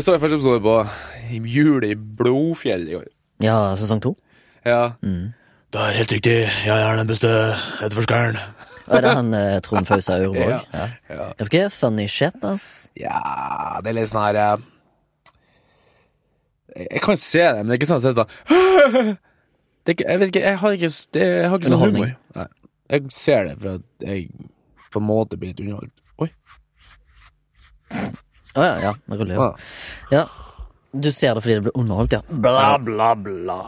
Jeg så første episode på Jul i Blodfjell i år. Ja, sesong to. Ja. Mm. Det er helt riktig. Jeg er den beste etterforskeren. Og er det han eh, Trond Fausa Urborg? Ja. Ja. Ja. Ganske funny shit, ass. ja, det er litt sånn her eh, Jeg kan se det, men det er ikke sånn at jeg sitter sånn det er ikke, Jeg vet ikke, jeg har ikke, det, jeg har ikke sånn Underholdning. humor. Nei. Jeg ser det for at jeg på en måte blir litt underholdt. Oi. Å ja, ja. Det ruller jo. Ah. Ja. Du ser det fordi det blir underholdt, ja. Bla, bla, bla.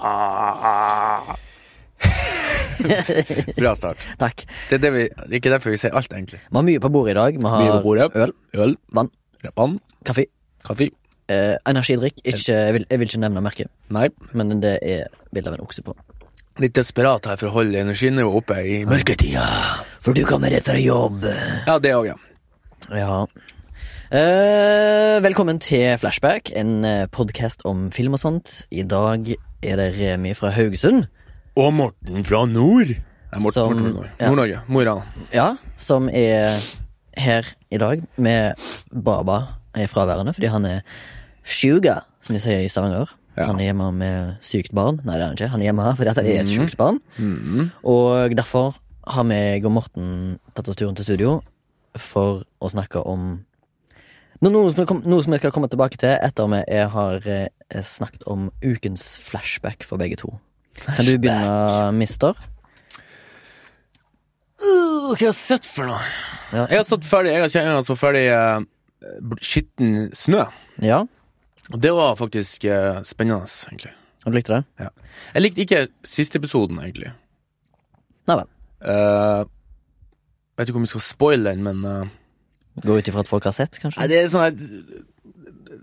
Bra start. Takk. Det er, det vi, ikke derfor vi sier alt, egentlig. Vi har mye på bordet i dag. Vi har bordet. øl, Øl, vann, vann, kaffe, kaffe. eh, energidrikk. Ikke, jeg, vil, jeg vil ikke nevne merket, Nei. men det er bilde av en okse på. Litt desperat her for å holde energinivået oppe i mørketida. For du kommer rett fra jobb. Ja, det òg, ja. Ja. Eh, velkommen til Flashback, en uh, podkast om film og sånt. I dag er det Remi fra Haugesund, Og Morten fra nord. Nei, Morten, Som- Morten fra nord. ja. Nord-Norge. Mo i Rana. ja, som er her i dag med Baba er fraværende fordi han er sjuga, som de sier i Stavanger. Ja. Han er hjemme med sykt barn. Nei, det er han ikke. Han er hjemme fordi at han er et sjukt barn. Mhm. Og derfor har meg og Morten tatt oss turen til studio for å snakke om noe, som, kom- noe som jeg skal komme tilbake til etter at jeg har eh, snakket om ukens flashback for begge to. Kan du begynne, mister? Uh, hva har jeg sett for noe? Ja. Jeg har satt ferdig Jeg har kjent så ferdig uh, Skitten snø. Ja, det var faktisk uh, spennende, egentlig. og du likte det? Ja. Jeg likte ikke siste episoden, egentlig. Nei vel. Uh, vet ikke om vi skal spoile den, men Gå ut ifra at folk har sett, kanskje? Nei, det er sånn at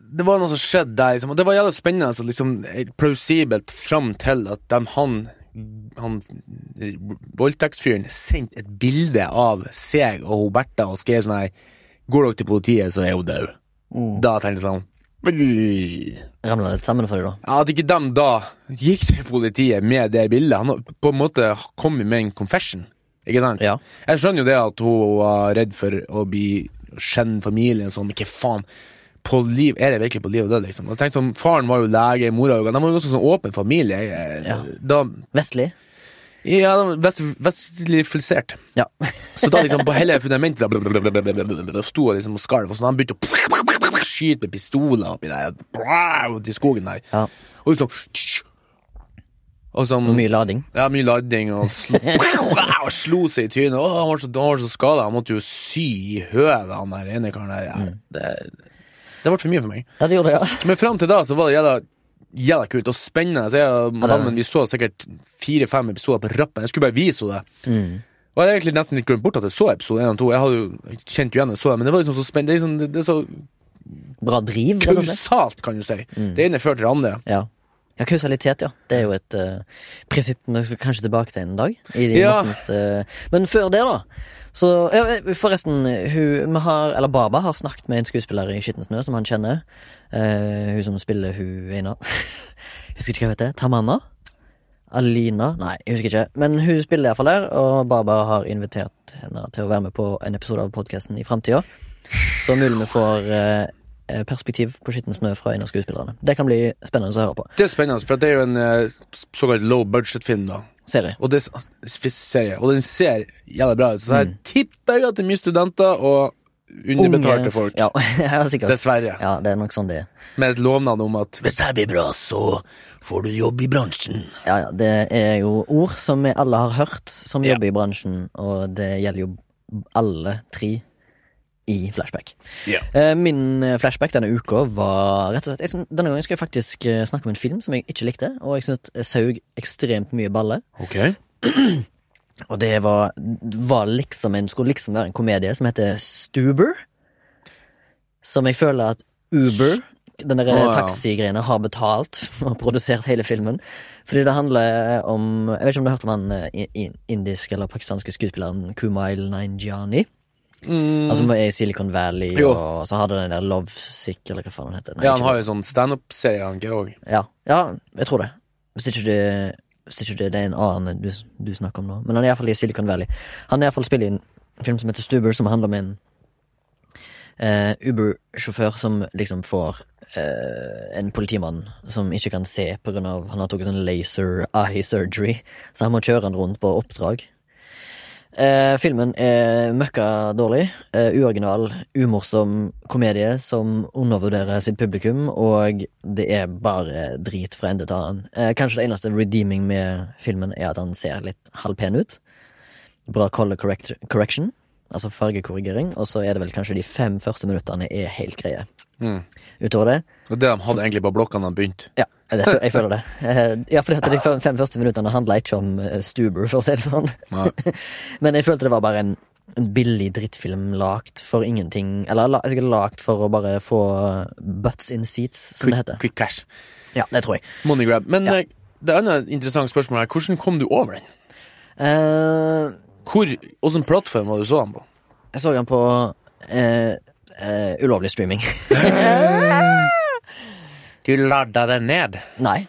Det var noe som skjedde der, liksom, og det var jævlig spennende. Så liksom, plausibelt fram til at de, han Han voldtektsfyren sendte et bilde av seg og hun Bertha og skrev sånn her Går dere til politiet, så er hun død. Da tenkte jeg sånn Ramla litt sammen for deg, da? ja, At ikke de da gikk til politiet med det bildet. Han har på en måte kommet med en confession. Ikke sant? Ja. Jeg skjønner jo det at hun var redd for å bli skjenne familien sånn, men hva faen? På liv, er det virkelig på liv og død, liksom? Jeg tenkte sånn, Faren var jo lege, mora jo De var jo ganske sånn åpen familie. Jeg- Ja. Da, Vestlig? ja, vest, vestlifisert. Ja. Så da liksom på hele fundamentet da, blablabla, sto jeg liksom og skalv, og sånn, han begynte å skyte med pistoler oppi der, til skogen der, Ja. og liksom Sånn mye lading? ja, mye lading, og slo, slo seg i trynet. Å, han var så, han så skada. Han måtte jo sy i høvet, han der ene karen der. Ja, det, det ble for mye for meg. Ja, det gjorde det, ja. Men fram til da så var det jævla, jævla kult og spennende. Så jeg og madammen vi så sikkert fire-fem episoder på rappen. Jeg skulle bare vise henne det. Mm. Og jeg hadde egentlig nesten litt glemt bort at jeg så episode 1 og 2. Jeg hadde jo kjent jo igjen jeg så det, men det var liksom så spennende. Det er, liksom, det, det er så Bra driv, rett og slett. kausalt, kan du si. Det ene fører til det andre. Ja. Ja, kausalitet, ja. Det er jo et uh, prinsipp vi skal kanskje tilbake til en dag. Ja. Mortens, uh, men før det, da. Så, ja, forresten, hun, vi har, eller Baba har snakket med en skuespiller i Skitten snø som han kjenner. Uh, hun som spiller hun ene. Husker ikke hva hun heter. Tamanna? Alina? Nei, jeg husker ikke. Men hun spiller iallfall der, og Baba har invitert henne til å være med på en episode av podkasten i framtida. Så mulig vi får eh, perspektiv på Skitten snø fra en av skuespillerne. Det kan bli spennende å høre på. Det er spennende, for det er jo en eh, såkalt low budget-film, da. Serie. Og, det, serie, og den ser jævlig bra ut. Så her tipper jeg at det er mye studenter og underbetalte Unge- folk. Ja, ja, sikkert. Dessverre. Ja, det er nok sånn det er. Med et lovnad om at hvis det blir bra, så får du jobb i bransjen. Ja, ja, det er jo ord som vi alle har hørt som Ja. jobber i bransjen, og det gjelder jo alle tre i Flashback. Yeah. Eh, Min eh, flashback denne uka var rett og slett jeg, Denne gangen skal jeg faktisk eh, snakke om en film som jeg ikke likte, og jeg syns saug ekstremt mye balle. Okay. Og det var, var liksom en, skulle liksom være en komedie som heter Stuber. Som jeg føler at Uber, den der oh, ja. taxigreiene, har betalt og produsert hele filmen. Fordi det handler om Jeg vet ikke om du har hørt om han eh, indiske eller pakistanske skuespilleren Kumail Nanjiani? Mm. Altså i Silicon Valley, Jo. og så hadde den der Lovesick, eller hva faen den heter. Nei, ja, han ikke har jo sånn standup-serie, han Georg. ja, ja, jeg tror det. Hvis ikke det, hvis ikke det, det er en annen du, du snakker om nå. Men han er iallfall i Silicon Valley. Han er i hvert fall spiller i en film som heter Stuber, som handler om en eh, Uber-sjåfør som liksom får eh, en politimann som ikke kan se på grunn av han har tatt sånn laser eye surgery, så han må kjøre han rundt på oppdrag. Eh, filmen er møkka dårlig. Eh, uoriginal, umorsom komedie som undervurderer sitt publikum, og det er bare drit fra ende til annen. Eh, kanskje det eneste redeeming med filmen er at han ser litt halvpen ut. Bra color correct correction, altså fargekorrigering, og så er det vel kanskje de fem første minuttene er helt greie. Mm. Utover det Og det de hadde egentlig på blokkene da de begynte. ja, jeg føler det. Ja, Ja, for de fem første minuttene handla ikke om eh, Stuber, for å si det sånn. Nei. Men jeg følte det var bare en, en billig drittfilm lagt for ingenting. Eller sikkert lagt for å bare få butts in seats, som det heter. quick cash. Ja, det tror jeg. Money grab. Men Ja. eh, det andre interessante spørsmålet er hvordan kom du over den? Uh, Hvor, Hvilken plattform var du så den på? jeg så den på uh, uh, ulovlig streaming. Du ladda den ned? Nei,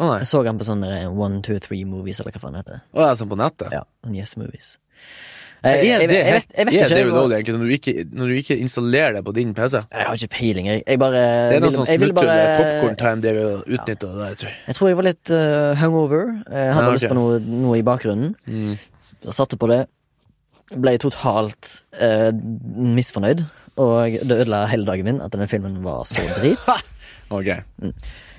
Oh, nei. jeg så den på sånn eh, One, Two, Three Movies, eller hva faen det heter. Å, er sånn på nettet? Ja, Yes Movies. Jeg, det, jeg, jeg, vet, vet er ikke. det ulovlig egentlig når du, ikke, når du ikke installerer det på din PC? Jeg har ikke peiling, jeg. Bare Det er noe sånn smutthull, bare- popcorn time, det vi utnytta ja. der, tror jeg. Jeg tror jeg var litt uh, hungover. Jeg hadde Ja, lyst på noe, noe i bakgrunnen. Mm. Jeg satte på det. Ble totalt uh, misfornøyd. Og det ødela hele dagen min at denne filmen var så drit. Ok.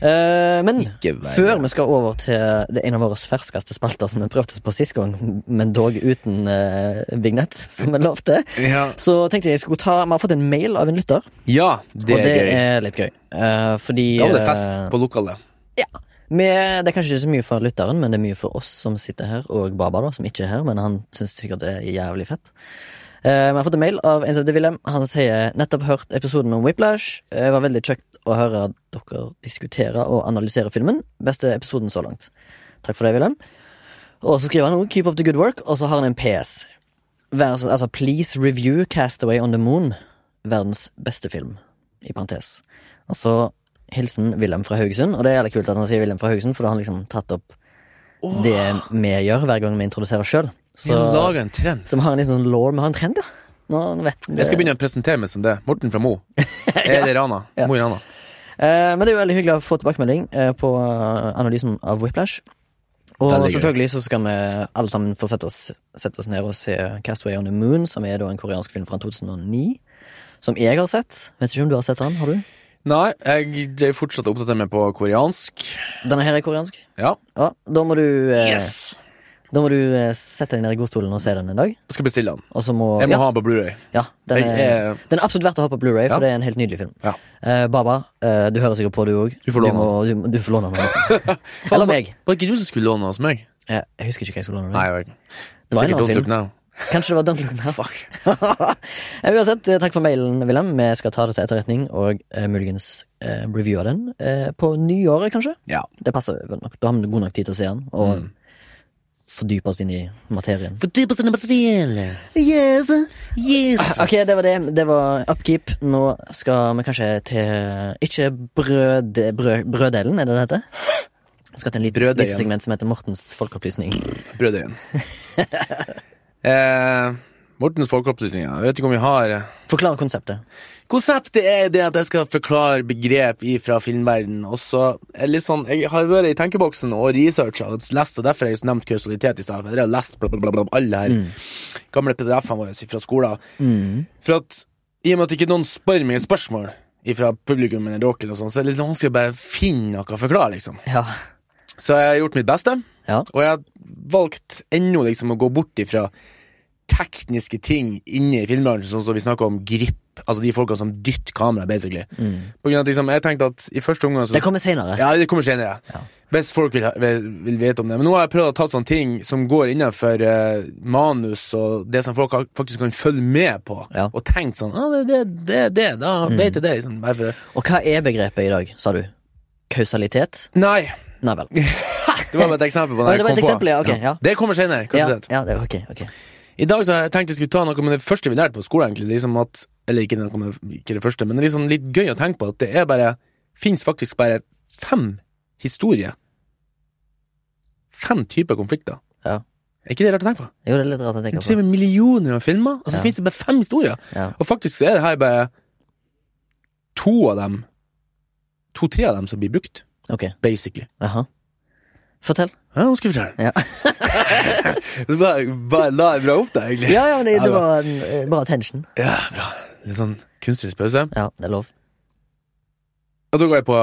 Eh, men før vi skal over til det en av våre ferskeste spalter som vi prøvde oss på sist gang, men dog uten uh, vignett, som vi lovte, Ja. så tenkte jeg jeg skulle ta Vi har fått en mail av en lytter, ja, det og er det gøy. er litt gøy. Eh, fordi Da var det eh, fest på lokalet. Vi, det er kanskje ikke så mye for lytteren, men det er mye for oss som sitter her, og Baba, da, som ikke er her, men han syns sikkert det er jævlig fett. Eh, vi har fått en mail av en som heter Wilhelm. Han sier nettopp hørt episoden om Whiplash. Eh, Det var veldig kjekt å høre dere diskutere og analyserer filmen. Beste episoden så langt. Takk for det, Wilhelm. Og så skriver han også 'Keep up the good work', og så har han en PS. Vers, altså 'Please review Castaway on the Moon'. Verdens beste film, i parentes. Altså hilsen Wilhelm fra Haugesund. Og det er jævlig kult at han sier Wilhelm fra Haugesund, for da har han liksom tatt opp oh. det vi gjør hver gang vi introduserer oss sjøl. Vi lager en trend. Så vi har en sånn law, vi har en trend, ja. Nå, vet Jeg skal begynne å presentere meg som det. Morten fra Mo. Eller Rana. Ja. Mo i Rana. Eh, men det er jo veldig hyggelig å få tilbakemelding eh, på eh, analysen av Whiplash. Og selvfølgelig så skal vi alle sammen få sette oss, sette oss ned og se Castaway on the Moon, som er da en koreansk film fra 2009. Som jeg har sett. Vet ikke om du har sett den? Har du? Nei, jeg er fortsatt å oppdatere meg på koreansk. Denne her er koreansk. Ja. Ja, Da må du, eh, Yes! Da må du eh, sette deg ned i godstolen og se den en dag. Jeg skal bestille den. Og så må Jeg må ja, ha den på Blu-ray. ja, den, er, er den er absolutt verdt å ha på Blu-ray, for Ja. det er en helt nydelig film. Ja. Uh, Baba, uh, du hører sikkert på, du òg. Du får låne må, du, du får låne den. Eller meg. Var det ikke du som skulle låne hos meg? Jeg, jeg husker ikke hva jeg skulle låne. Nei, den. jeg vet ikke. det var en annen film. Now. Kanskje det var Don't Look Now. Fuck. Eh, Uansett, eh, takk for mailen, Wilhelm. Vi skal ta det til etterretning og uh, muligens uh, reviewe den uh, på nyåret, kanskje. Ja. Det passer nok. Da har vi god nok tid til å se den, og Mm. Fordype oss inn i materien. Fordyp oss inn i materiellet. Yes. Yes. Ok, det var det. Det var upkeep. Nå skal vi kanskje til Ikke brød, brød, brøddelen, er det det heter? Vi skal til en liten, liten segment som heter Mortens folkeopplysning. Brøddeigen. eh, Mortens folkeopplysning. Jeg vet ikke om vi har eh, Forklar konseptet. Konseptet er det at jeg skal forklare begrep fra filmverdenen. Og så litt sånn Jeg har vært i tenkeboksen og researcha og lest, og derfor har jeg nevnt kausalitet i stad. Jeg har lest bla, bla, bla, alle her gamle PDF-ene våre fra skolen. Mm. For at i og med at ikke noen spør meg et spørsmål fra publikum eller dere, sånn, så er det litt vanskelig å bare finne noe å forklare, liksom. Ja. Så jeg har gjort mitt beste, Ja. og jeg har valgt ennå liksom å gå bort ifra tekniske ting inne i filmbransjen, sånn som vi snakker om grip, altså de folka som dytter kamera, basically. På grunn av at liksom, jeg tenkte at i første omgang så Det kommer senere. Ja, det kommer senere. Ja. Hvis folk vil, vil, vil vite om det. Men nå har jeg prøvd å ta sånne ting som går innenfor eh, manus og det som folk faktisk kan følge med på, Ja. og tenkt sånn ah, det, det, det, det, da vet jeg det. Liksom, Og hva er begrepet i dag, sa du? Kausalitet? Nei, Nei vel. det var bare et eksempel på det. det eksempel, ja. Det kommer senere. Ja, ja, det, ok, ok. I dag så jeg tenkt jeg skulle ta noe med det første vi lærte på skolen. egentlig liksom at, Eller ikke, noe med, ikke det første, men det er liksom litt gøy å tenke på at det er bare fins faktisk bare fem historier. Fem typer konflikter. Ja. Er ikke det rart å tenke på? Jo, det er litt rart å tenke Du ser på. med millioner av filmer, og så Ja. finnes det bare fem historier. Ja. Og faktisk så er det her bare to av dem To-tre av dem som blir brukt, Ok. basically. Aha. Fortell. Ja, nå skal vi fortelle. Ja. Du bare, la det bra opp, da, egentlig. Ja, ja, men det, det var en eh, bra tension. Ja, bra. Litt sånn kunstnerisk pause. Ja, det er lov. Og da går jeg på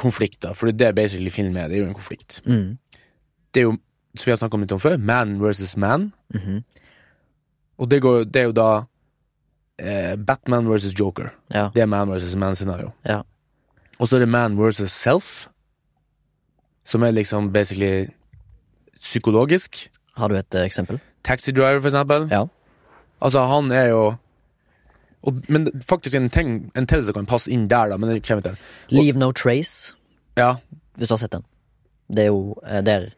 konflikter, for det er basically film er. Det er jo en konflikt. Mm. Det er jo, som vi har snakket om litt om før, man versus man. Mhm. Og det, går, det er jo da eh, Batman versus Joker. Ja. Det er man versus man-scenario. Ja. Og så er det man versus self, som er liksom basically psykologisk. Har du et eh, eksempel? Taxi driver, for eksempel. Ja. Altså, han er jo og, Men faktisk en ting En til som kan passe inn der, da, men det kommer vi til. Leave No Trace, Ja. hvis du har sett den. Det er jo eh, der,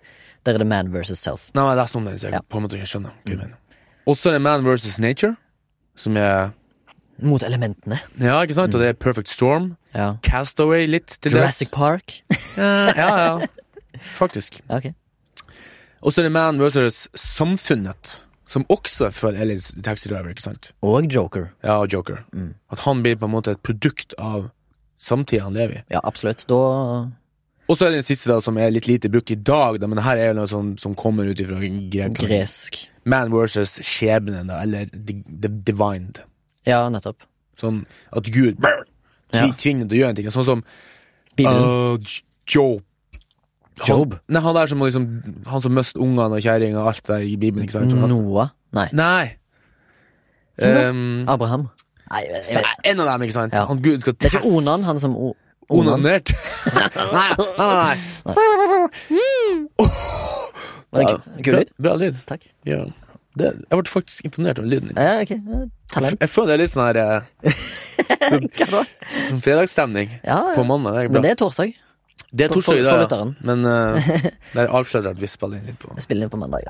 der er det man versus self. Nei, jeg leste om den, så jeg Ja. på en måte ikke skjønner hva du mener. Og så er det Man versus Nature, som er Mot elementene. Ja, ikke sant? Og det er Perfect Storm. Ja. Castaway litt til Jurassic Park. Ja, ja, ja. Faktisk. Ja, ok. Og så er det Man versus Samfunnet, som også er for Ellis Taxi Driver, ikke sant? Og Joker. Ja, og Joker. Mm. At han blir på en måte et produkt av samtida han lever i. Ja, absolutt. Da Og så er det den siste, da, som er litt lite brukt i dag, da, men her er jo noe som, som kommer ut ifra grek. Gresk. Man versus skjebnen, da, eller the, the divined. Ja, nettopp. Sånn at Gud brr, tvi, Ja. til å gjøre en ting. Sånn som Bibelen. uh, Job. Job? Han, nei, han der som liksom Han som mistet ungene og kjerringa og alt der i Bibelen, ikke sant? Han, Noah. Nei. nei. Um, Abraham. Nei, jeg, jeg, en av dem, ikke sant? Ja. Han Gud skal det er ikke Onan, han som o, Onan. Onanert? nei, nei, nei. Var det en kul lyd? Bra, bra lyd. Takk. Ja. Det, jeg ble faktisk imponert over lyden din. Ja, okay. Talent. Jeg føler det er litt sånn her eh, Hva da? sånn fredagsstemning Ja, på mandag. Det er bra. Men det er torsdag. Det er torsdag i dag, ja. Men uh, der avslører jeg at vi spiller inn litt på spiller inn på mandag.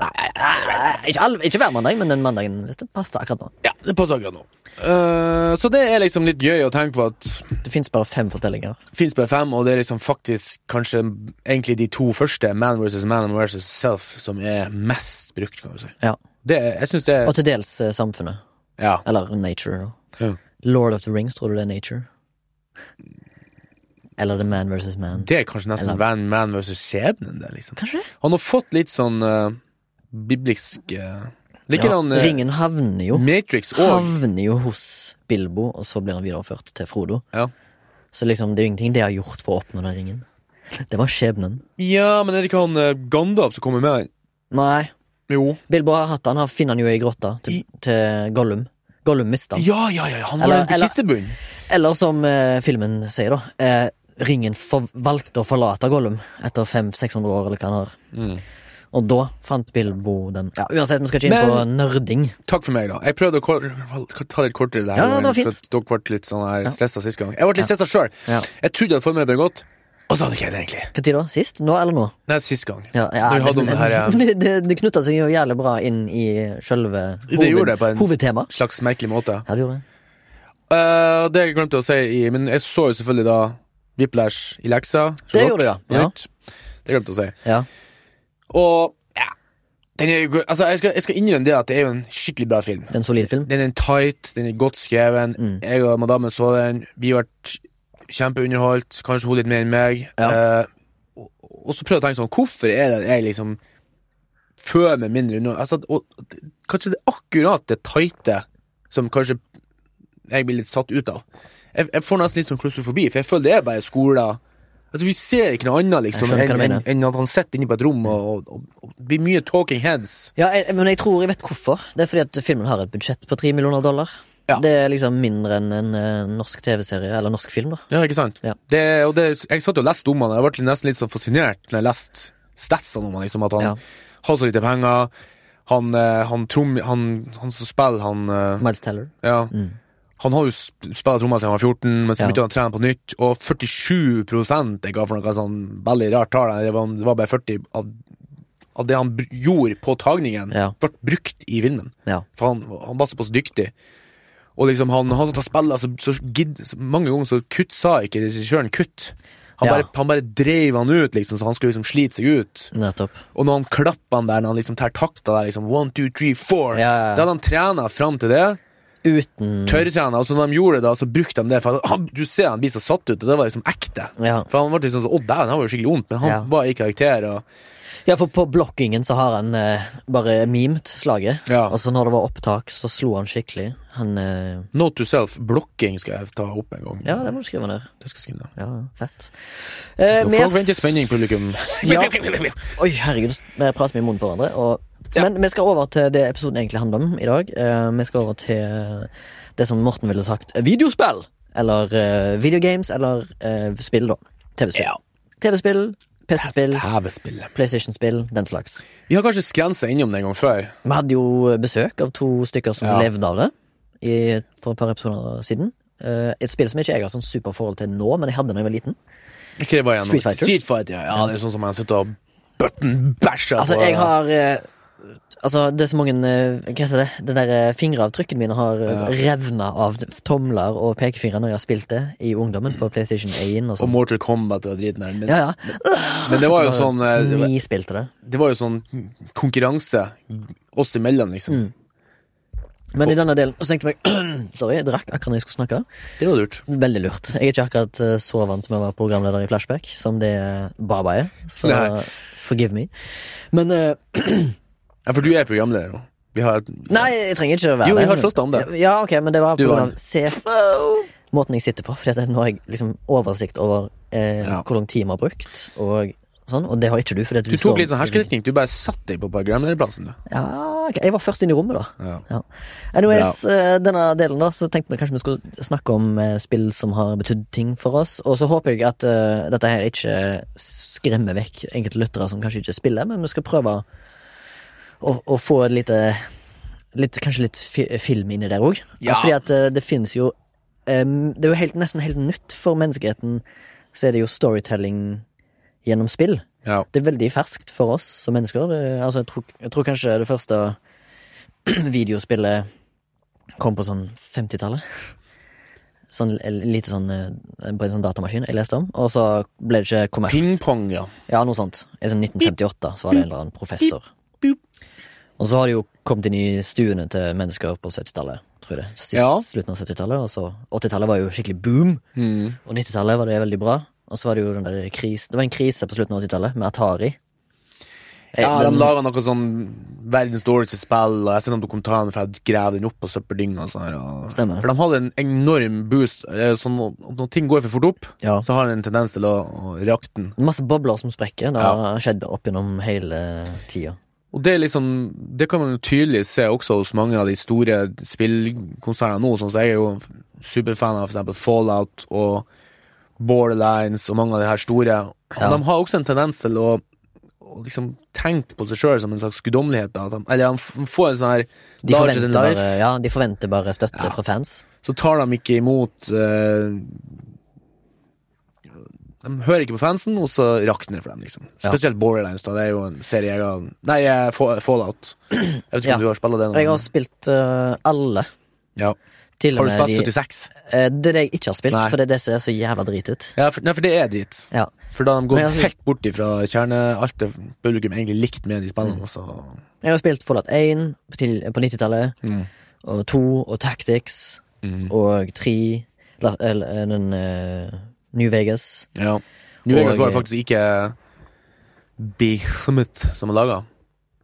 Ikke, all, ikke hver mandag, men den mandagen hvis det passer akkurat nå. Ja, det passer akkurat nå. Uh, så det er liksom litt gøy å tenke på at Det fins bare fem fortellinger. fins bare fem, og det er liksom faktisk kanskje egentlig de to første, Man versus Man versus Self, som er mest brukt, kan vi si. Ja. Det, er- jeg syns det Og er til dels uh, samfunnet. Ja. Eller nature. Ja. Lord of the Rings, tror du det er nature? Eller The Man versus Man? Det er kanskje nesten Eller- Man, man versus skjebnen, det, liksom. Kanskje det? Han har fått litt sånn uh, biblisk uh, er ikke Ja, den, uh, Ringen havner jo Matrix og Havner jo hos Bilbo, og så blir han videreført til Frodo. Ja. Så liksom, det er jo ingenting det har gjort for å oppnå den ringen. Det var skjebnen. Ja, men er det ikke han uh, Gandalf som kommer med? Nei. Jo. Bilbo har hatt han, han finner han jo i grotta til, til Gollum. Gollum mista han. Ja, ja, ja, han har Eller- den på eller- kistebunnen. Eller som eh, filmen sier, da. Eh, ringen for, valgte å forlate Gollum etter 500-600 år, eller hva han har. Mm. Og da fant Bilbo den Ja, Uansett, vi skal ikke inn på nerding. Takk for meg, da. Jeg prøvde å ta litt kortere der. Ja, det for Dere ble litt sånn her Ja. stressa sist gang. Jeg ble litt stressa sjøl. Ja. Jeg trodde jeg hadde forberedt meg godt, og så hadde ikke jeg det, egentlig. Tid da? Sist? Nå eller nå? Nei, sist gang. Ja, ja, Når om det her, ja. det, det, det knytta seg jo jævlig bra inn i sjølve Det det en- hovedtema. Slags merkelig måte. Ja, det gjorde det. Uh, det jeg glemte å si i Men jeg så jo selvfølgelig da Whiplash i leksa. Det Rock, gjorde du, ja. Ja. Det glemte jeg å si. Ja. Og ja den jo, altså, jeg, skal, jeg skal innrømme det at det er jo en skikkelig bra film. Det er en solid film. Den er tight, den er godt skreven. Mm. Jeg og madammen så den. Vi ble kjempeunderholdt. Kanskje hun litt mer enn meg. Ja. Eh, og, og så prøver jeg å tenke sånn Hvorfor er det jeg liksom føler meg mindre unna? Altså, og, kanskje det er akkurat det tighte som kanskje jeg blir litt satt ut av. Jeg, jeg får nesten litt sånn klaustrofobi, for jeg føler det er bare skoler Altså Vi ser ikke noe annet liksom enn en, en at han sitter inne på et rom og, og, og, og blir mye talking heads. Ja, jeg, men jeg tror jeg vet hvorfor. Det er fordi at filmen har et budsjett på tre millioner dollar. Ja. Det er liksom mindre enn en eh, norsk TV-serie, eller norsk film, da. Ja, ikke sant? Ja. Det, og det, jeg satt og leste om han, og jeg ble nesten litt sånn fascinert når jeg leste statsene om han, liksom, at han Ja. har så lite penger. Han, eh, han, trom, han, han som spiller, han eh, Miles Teller. Ja. Mm. Han har jo sp- spilt trommer siden han var 14, men så begynte han å trene på nytt, og 47 jeg ga for noe sånn veldig rart tall, det var, det var bare 40 av, av det han gjorde på tagningen, Ja. ble brukt i filmen. Ja. For han, han var såpass dyktig. Og liksom han, han satt og spilte, så, så, så mange ganger så kutt sa ikke regissøren kutt. Han, Ja. bare, han bare dreiv han ut, liksom, så han skulle liksom slite seg ut. Nettopp. Og når han klapper han der, når han liksom tar takta der, liksom one, two, three, four Ja, ja, ja. Da hadde han trena fram til det, Uten tørrtrena. så når de gjorde det, da, så brukte de det. For han, du ser han blir så satt ut, og det var liksom ekte. Ja. For han var liksom sånn Å, dæven, det var jo skikkelig vondt, men han Ja. var i karakter. Og, Ja, for på blokkingen så har han eh, bare memet slaget. Ja. Og så når det var opptak, så slo han skikkelig. Han eh, Note to self, blokking skal jeg ta opp en gang. Ja, det må du skrive ned. Det skal jeg skrive ned. Ja, fett. Eh, Så mer- venter spenning, publikum. Ja. Oi, herregud, vi prater mye i munnen på hverandre. Og, Men vi skal over til det episoden egentlig handler om i dag. Uh, vi skal over til det som Morten ville sagt videospill. Eller uh, videogames, eller uh, spill, da. TV-spill. Ja. TV-spill, PC-spill, PlayStation-spill, den slags. Vi har kanskje skrensa innom det en gang før. Vi hadde jo besøk av to stykker som Ja. levde av det i, for et par episoder siden. Eh, et spill som ikke jeg har sånn superforhold til nå, men jeg hadde da jeg var liten. Street Fighter. Street Fighter, ja. ja. Det er sånn som man sitter og button-bæsjer Altså, på. jeg har eh, Altså, det er så mange eh, Hva heter det? Det der eh, fingeravtrykkene mine har ja. revna av tomler og pekefingre når jeg har spilt det i ungdommen på PlayStation 1 og Og sånn. Mortal Kombat og driten der. Men, Ja, ja. men det var jo sånn Vi spilte det. det var jo sånn konkurranse oss imellom, liksom. Mm. Men i denne delen så tenkte jeg Sorry, jeg drakk akkurat når jeg skulle snakke. Det var lurt. Veldig lurt. Jeg er ikke akkurat eh, så vant med å være programleder i Flashback som det Baba er, så Nei. forgive me. Men eh, Ja, for du er programleder nå. Vi har Nei, jeg trenger ikke å være Jo, vi har slåss om det. Ja, ok, men det var Du grunn vant. måten jeg sitter på. For nå har jeg liksom oversikt over eh, Ja. hvor lang tid vi har brukt, og sånn. Og det har ikke du. Fordi at Du står- tok litt sånn hersketeknikk. Du bare satt deg på programlederplassen, du. Ja, ok, Jeg var først inn i rommet, da. Ja. Anyways, eh, denne delen da Så tenkte vi kanskje vi skulle snakke om eh, spill som har betydd ting for oss. Og så håper jeg at eh, dette her ikke skremmer vekk enkelte lyttere som kanskje ikke spiller, men vi skal prøve å, å få et lite litt, Kanskje litt fi film inni der òg. Ja. Fordi at eh, det finnes jo um, Det er jo helt, nesten helt nytt for menneskeheten. Så er det jo storytelling gjennom spill. ja. Det er veldig ferskt for oss som mennesker. Det, altså, jeg, tror, jeg tror kanskje det første videospillet kom på sånn 50-tallet. Sånn lite sånn eh, på en sånn datamaskin jeg leste om. Og så ble det ikke kommersielt. Pingpong, ja. Ja, noe sånt. I sånn 1958 så var det en eller annen professor. Boop. Og så har det jo kommet inn i stuene til mennesker på 70-tallet, tror jeg. Sist, Ja. Slutten av 70-tallet. Og så 80-tallet var jo skikkelig boom. Mm. Og 90-tallet var det veldig bra. Og så var det jo den der kris Det var en krise på slutten av 80-tallet med Atari. Jeg- Ja, de laga noe sånn verdens dårligste spill, og jeg har sett noen dokumentarer for jeg graver den opp på søppeldynga sånn. For de hadde en enorm boost. eh, Sånn, når- ting går for fort opp, Ja. så har den en tendens til å, å rakte den. Masse bobler som sprekker. Det Ja. har skjedd opp gjennom hele tida. Og det liksom Det kan man jo tydelig se også hos mange av de store spillkonsernene nå. Sånn så jeg er jo superfan av eksempel Fallout og Borderlines og mange av de her store. Og Ja. De har også en tendens til å, å liksom tenke på seg sjøl som en slags guddommelighet. Eller de får en sånn her De forventer, bare, ja, de forventer bare støtte Ja. fra fans. så tar de ikke imot eh, De hører ikke på fansen, og så rakner det for dem, liksom. Ja. Spesielt Borderlands, da. Det er jo en serie jeg har Nei, eh, Fallout. Jeg vet ikke Ja. om du har spilt den? Jeg har spilt uh, alle. ja. Har du spilt 76? De, Det er det jeg ikke har spilt, Nei. for det er det som er så jævla drit ut. Ja, for, nei, for det er drit. Ja. For da de går altså, helt bort ifra kjerne alt det publikum egentlig likte med de spillene. Mm. Så. Jeg har spilt Fallout 1 til, på 90-tallet, Mm. og 2 og Tactics Mm. og 3 eller, eller, den eh, New Vegas. Ja. New Vegas var det faktisk ikke Behemoth som laga.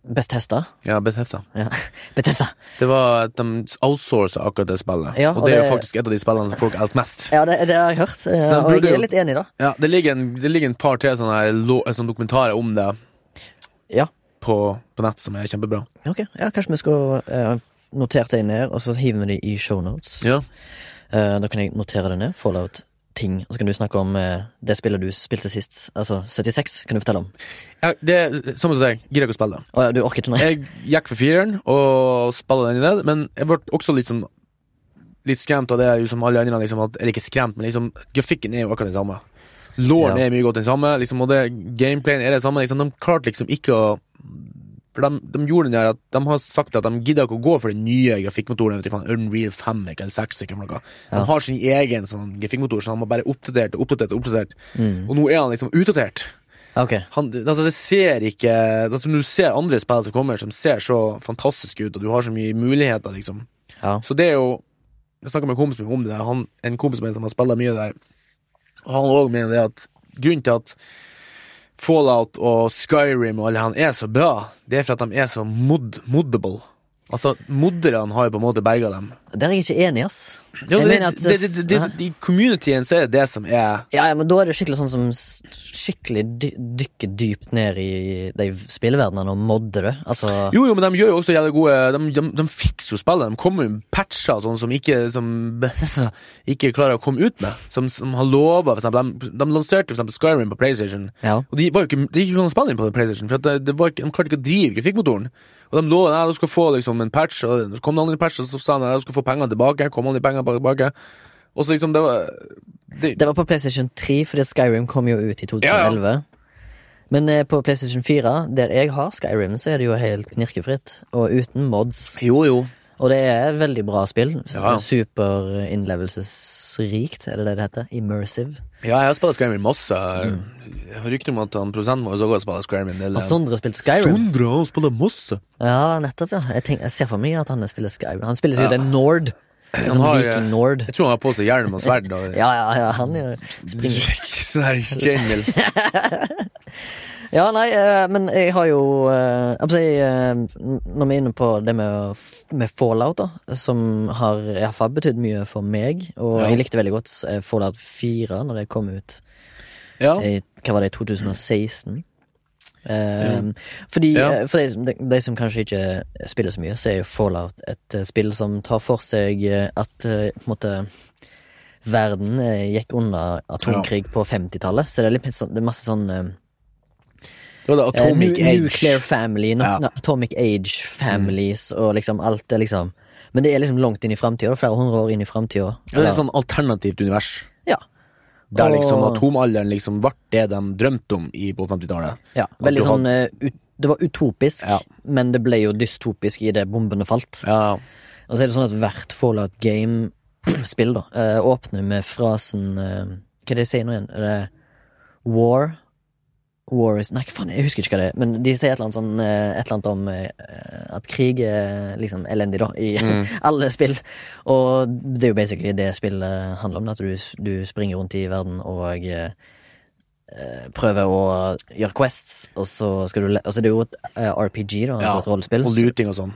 Best testa. Ja, Bethesda. Ja. Bethesda. Det var at de outsourca akkurat det spillet. Ja, og, og det er jo faktisk et av de spillene som folk elsker mest. Ja, det, det har jeg hørt, eh, og jeg jo- er litt enig, da. Ja, det ligger en, det ligger en par-tre sånne, her sånne dokumentarer om det Ja. på, på nett som er kjempebra. Ok, ja, kanskje vi skal uh, notere det ned, og så hiver vi det i shownotes. Ja. Uh, da kan jeg notere det ned. Fallout-ting. Og så kan du snakke om eh, det spillet du spilte sist. Altså 76, kan du fortelle om. ja det er samme som deg, gidder ikke å spille det. Å ja, du orker ikke, nei? Jeg gikk for fireren og spilla den i ned, men jeg ble også litt sånn Litt skremt av det som alle andre. Liksom, at, eller ikke skremt, men liksom grafikken er jo akkurat den samme. Lauren Ja. er mye godt den samme, liksom, og det, gameplayen er det samme. Liksom, de klarte liksom ikke å For de, de gjorde den der at de har sagt at de gidder ikke å gå for den nye grafikkmotoren. Vet ikke Unreal 5 eller 6 eller noe. De har sin egen sånn grafikkmotor, så han har bare oppdatert og oppdatert. Og oppdatert Mm. Og nå er han liksom utdatert. Okay. Han, altså det ser ikke altså Når du ser andre spill som kommer, som ser så fantastiske ut, og du har så mye muligheter, liksom. Ja. Så det er jo Jeg snakka med en kompis om det, han, en kompis min som har spilt mye der, og han òg mener det at grunnen til at Fallout og Skyrim og alle han er så bra, det er for at de er så mod moddable. Altså, modderne har jo på en måte berga dem. Der er jeg ikke enig, ass. Jo, det, at det, det, det, det, I communityen så er det det som er Ja, ja, men da er det skikkelig sånn som skikkelig dy dykker dypt ned i de spilleverdenene og modder det. Altså Jo, jo, men de gjør jo også jævlig gode De, de, de fikser jo spillet. De kommer jo med patcher sånn som ikke Som ikke klarer å komme ut med. Som, som har lova, for eksempel. De, de lanserte for eksempel Skyrim på PlayStation. Ja. Og de var jo ikke De gikk ikke an å på PlayStation, for det, det var ikke, de klarte ikke å drive grafikkmotoren. Og de lova at de skal få liksom en patch, og så kom det andre patcher, og så sa de at de skal få pengene tilbake. Kom han de pengene tilbake. Og så liksom, det var det, Det var på PlayStation 3, fordi Skyrim kom jo ut i 2011. Men eh, på PlayStation 4, der jeg har Skyrim, så er det jo helt knirkefritt. Og uten mods. Jo, jo. Og det er et veldig bra spill. Ja. Superinnlevelsesrikt, er det det det heter? Immersive. Ja, jeg har spilt Skyrim masse. Jeg har rykte om at han produsenten vår også har spilt Skyrim. del. Har Sondre spilt Skyrim? Sondre har spilt masse. Ja, nettopp, ja. Jeg, tenker, jeg ser for meg at han spiller Skyrim. Han spiller sikkert Ja. en Nord. En Han sånn har, viking Nord. Jeg tror han har på seg hjelm og sverd. Og, Ja, ja, ja, han gjør springer. Sånn her Jamil. Ja, nei, eh, men jeg har jo eh, jeg, eh, Når vi er inne på det med, med Fallout, da, som har iallfall betydd mye for meg, og Ja. jeg likte veldig godt Fallout 4 når det kom ut Ja. i hva var det, 2016. Um, Fordi Ja. For de, de, de som kanskje ikke spiller så mye, så er jo Fallout et spill som tar for seg at på en måte verden gikk under atomkrig på 50-tallet. Så det er, litt, sånn- det er masse sånn eh, var det Eh, Atomic uh, Age. Nuclear Family, no, Ja. Atomic Age Families og liksom alt det liksom Men det er liksom langt inn i framtida, flere hundre år inn i framtida. Ja, det er et sånn alternativt univers. Ja. Der liksom Og- atomalderen liksom ble det de drømte om i, på 50-tallet. ja veldig sånn hadde... ut, Det var utopisk, Ja. men det ble jo dystopisk i det bombene falt. Ja. Og så er det sånn at hvert Fallout Game-spill da eh, åpner med frasen eh, Hva er det de sier nå igjen? Er det War? War is Nei, faen, jeg husker ikke hva det er, men de sier et eller annet sånn eh, Et eller annet om eh, at krig er liksom elendig, da, i Mm. alle spill. Og det er jo basically det spillet handler om, at du, du springer rundt i verden og eh, eh, prøver å gjøre quests, og så skal du le Og så er det jo et RPG, da, altså Ja, et rollespill. Og luting og sånn.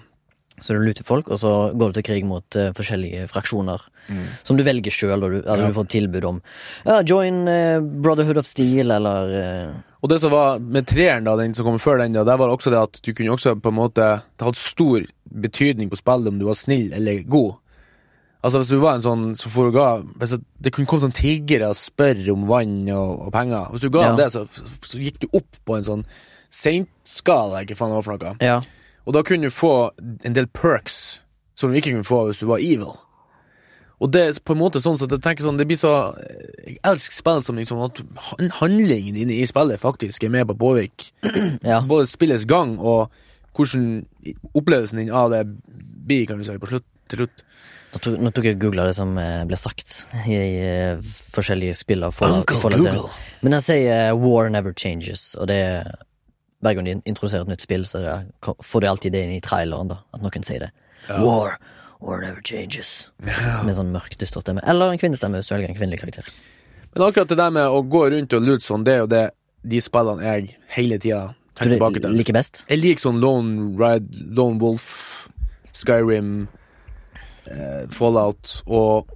Så du luter folk, og så går du til krig mot uh, forskjellige fraksjoner. Mm. Som du velger sjøl, og du, eller Ja. du får tilbud om. Ja, join uh, Brotherhood of Steel, eller eh, Og det som var med treeren, da, den som kom før den, da, der var også det at du kunne også på en måte Det hadde stor betydning på spillet om du var snill eller god. Altså Hvis du var en sånn som for å ga hvis det, det kunne komme sånn tiggere og spørre om vann og, og penger. Hvis du ga Ja. dem det, så, så gikk du opp på en sånn seintskala, ikke faen hva for noe. Ja. Og da kunne du få en del perks som du ikke kunne få hvis du var evil. Og det er på en måte sånn så jeg tenker sånn Det blir så Jeg elsker spill som liksom at handlingen inne i spillet faktisk er med på å påvirke ja. både spillets gang og hvordan opplevelsen din av det blir, kan du si, på slutt til slutt. Nå tok, nå tok jeg og googla det som eh, ble sagt i eh, forskjellige spill. Men jeg sier eh, 'War never changes', og det er hver gang de introduserer et nytt spill, så det, får du alltid det inn i traileren, da. At noen sier det. Ja. War never changes. Med sånn mørk, dyster stemme. Eller en kvinnestemme hvis du velger en kvinnelig karakter. Men akkurat det der med å gå rundt og lute sånn, det er jo det de spillene jeg hele tida tenker tilbake til. liker best? Jeg liker sånn Lone Ride, Lone Wolf, Skyrim, eh, Fallout og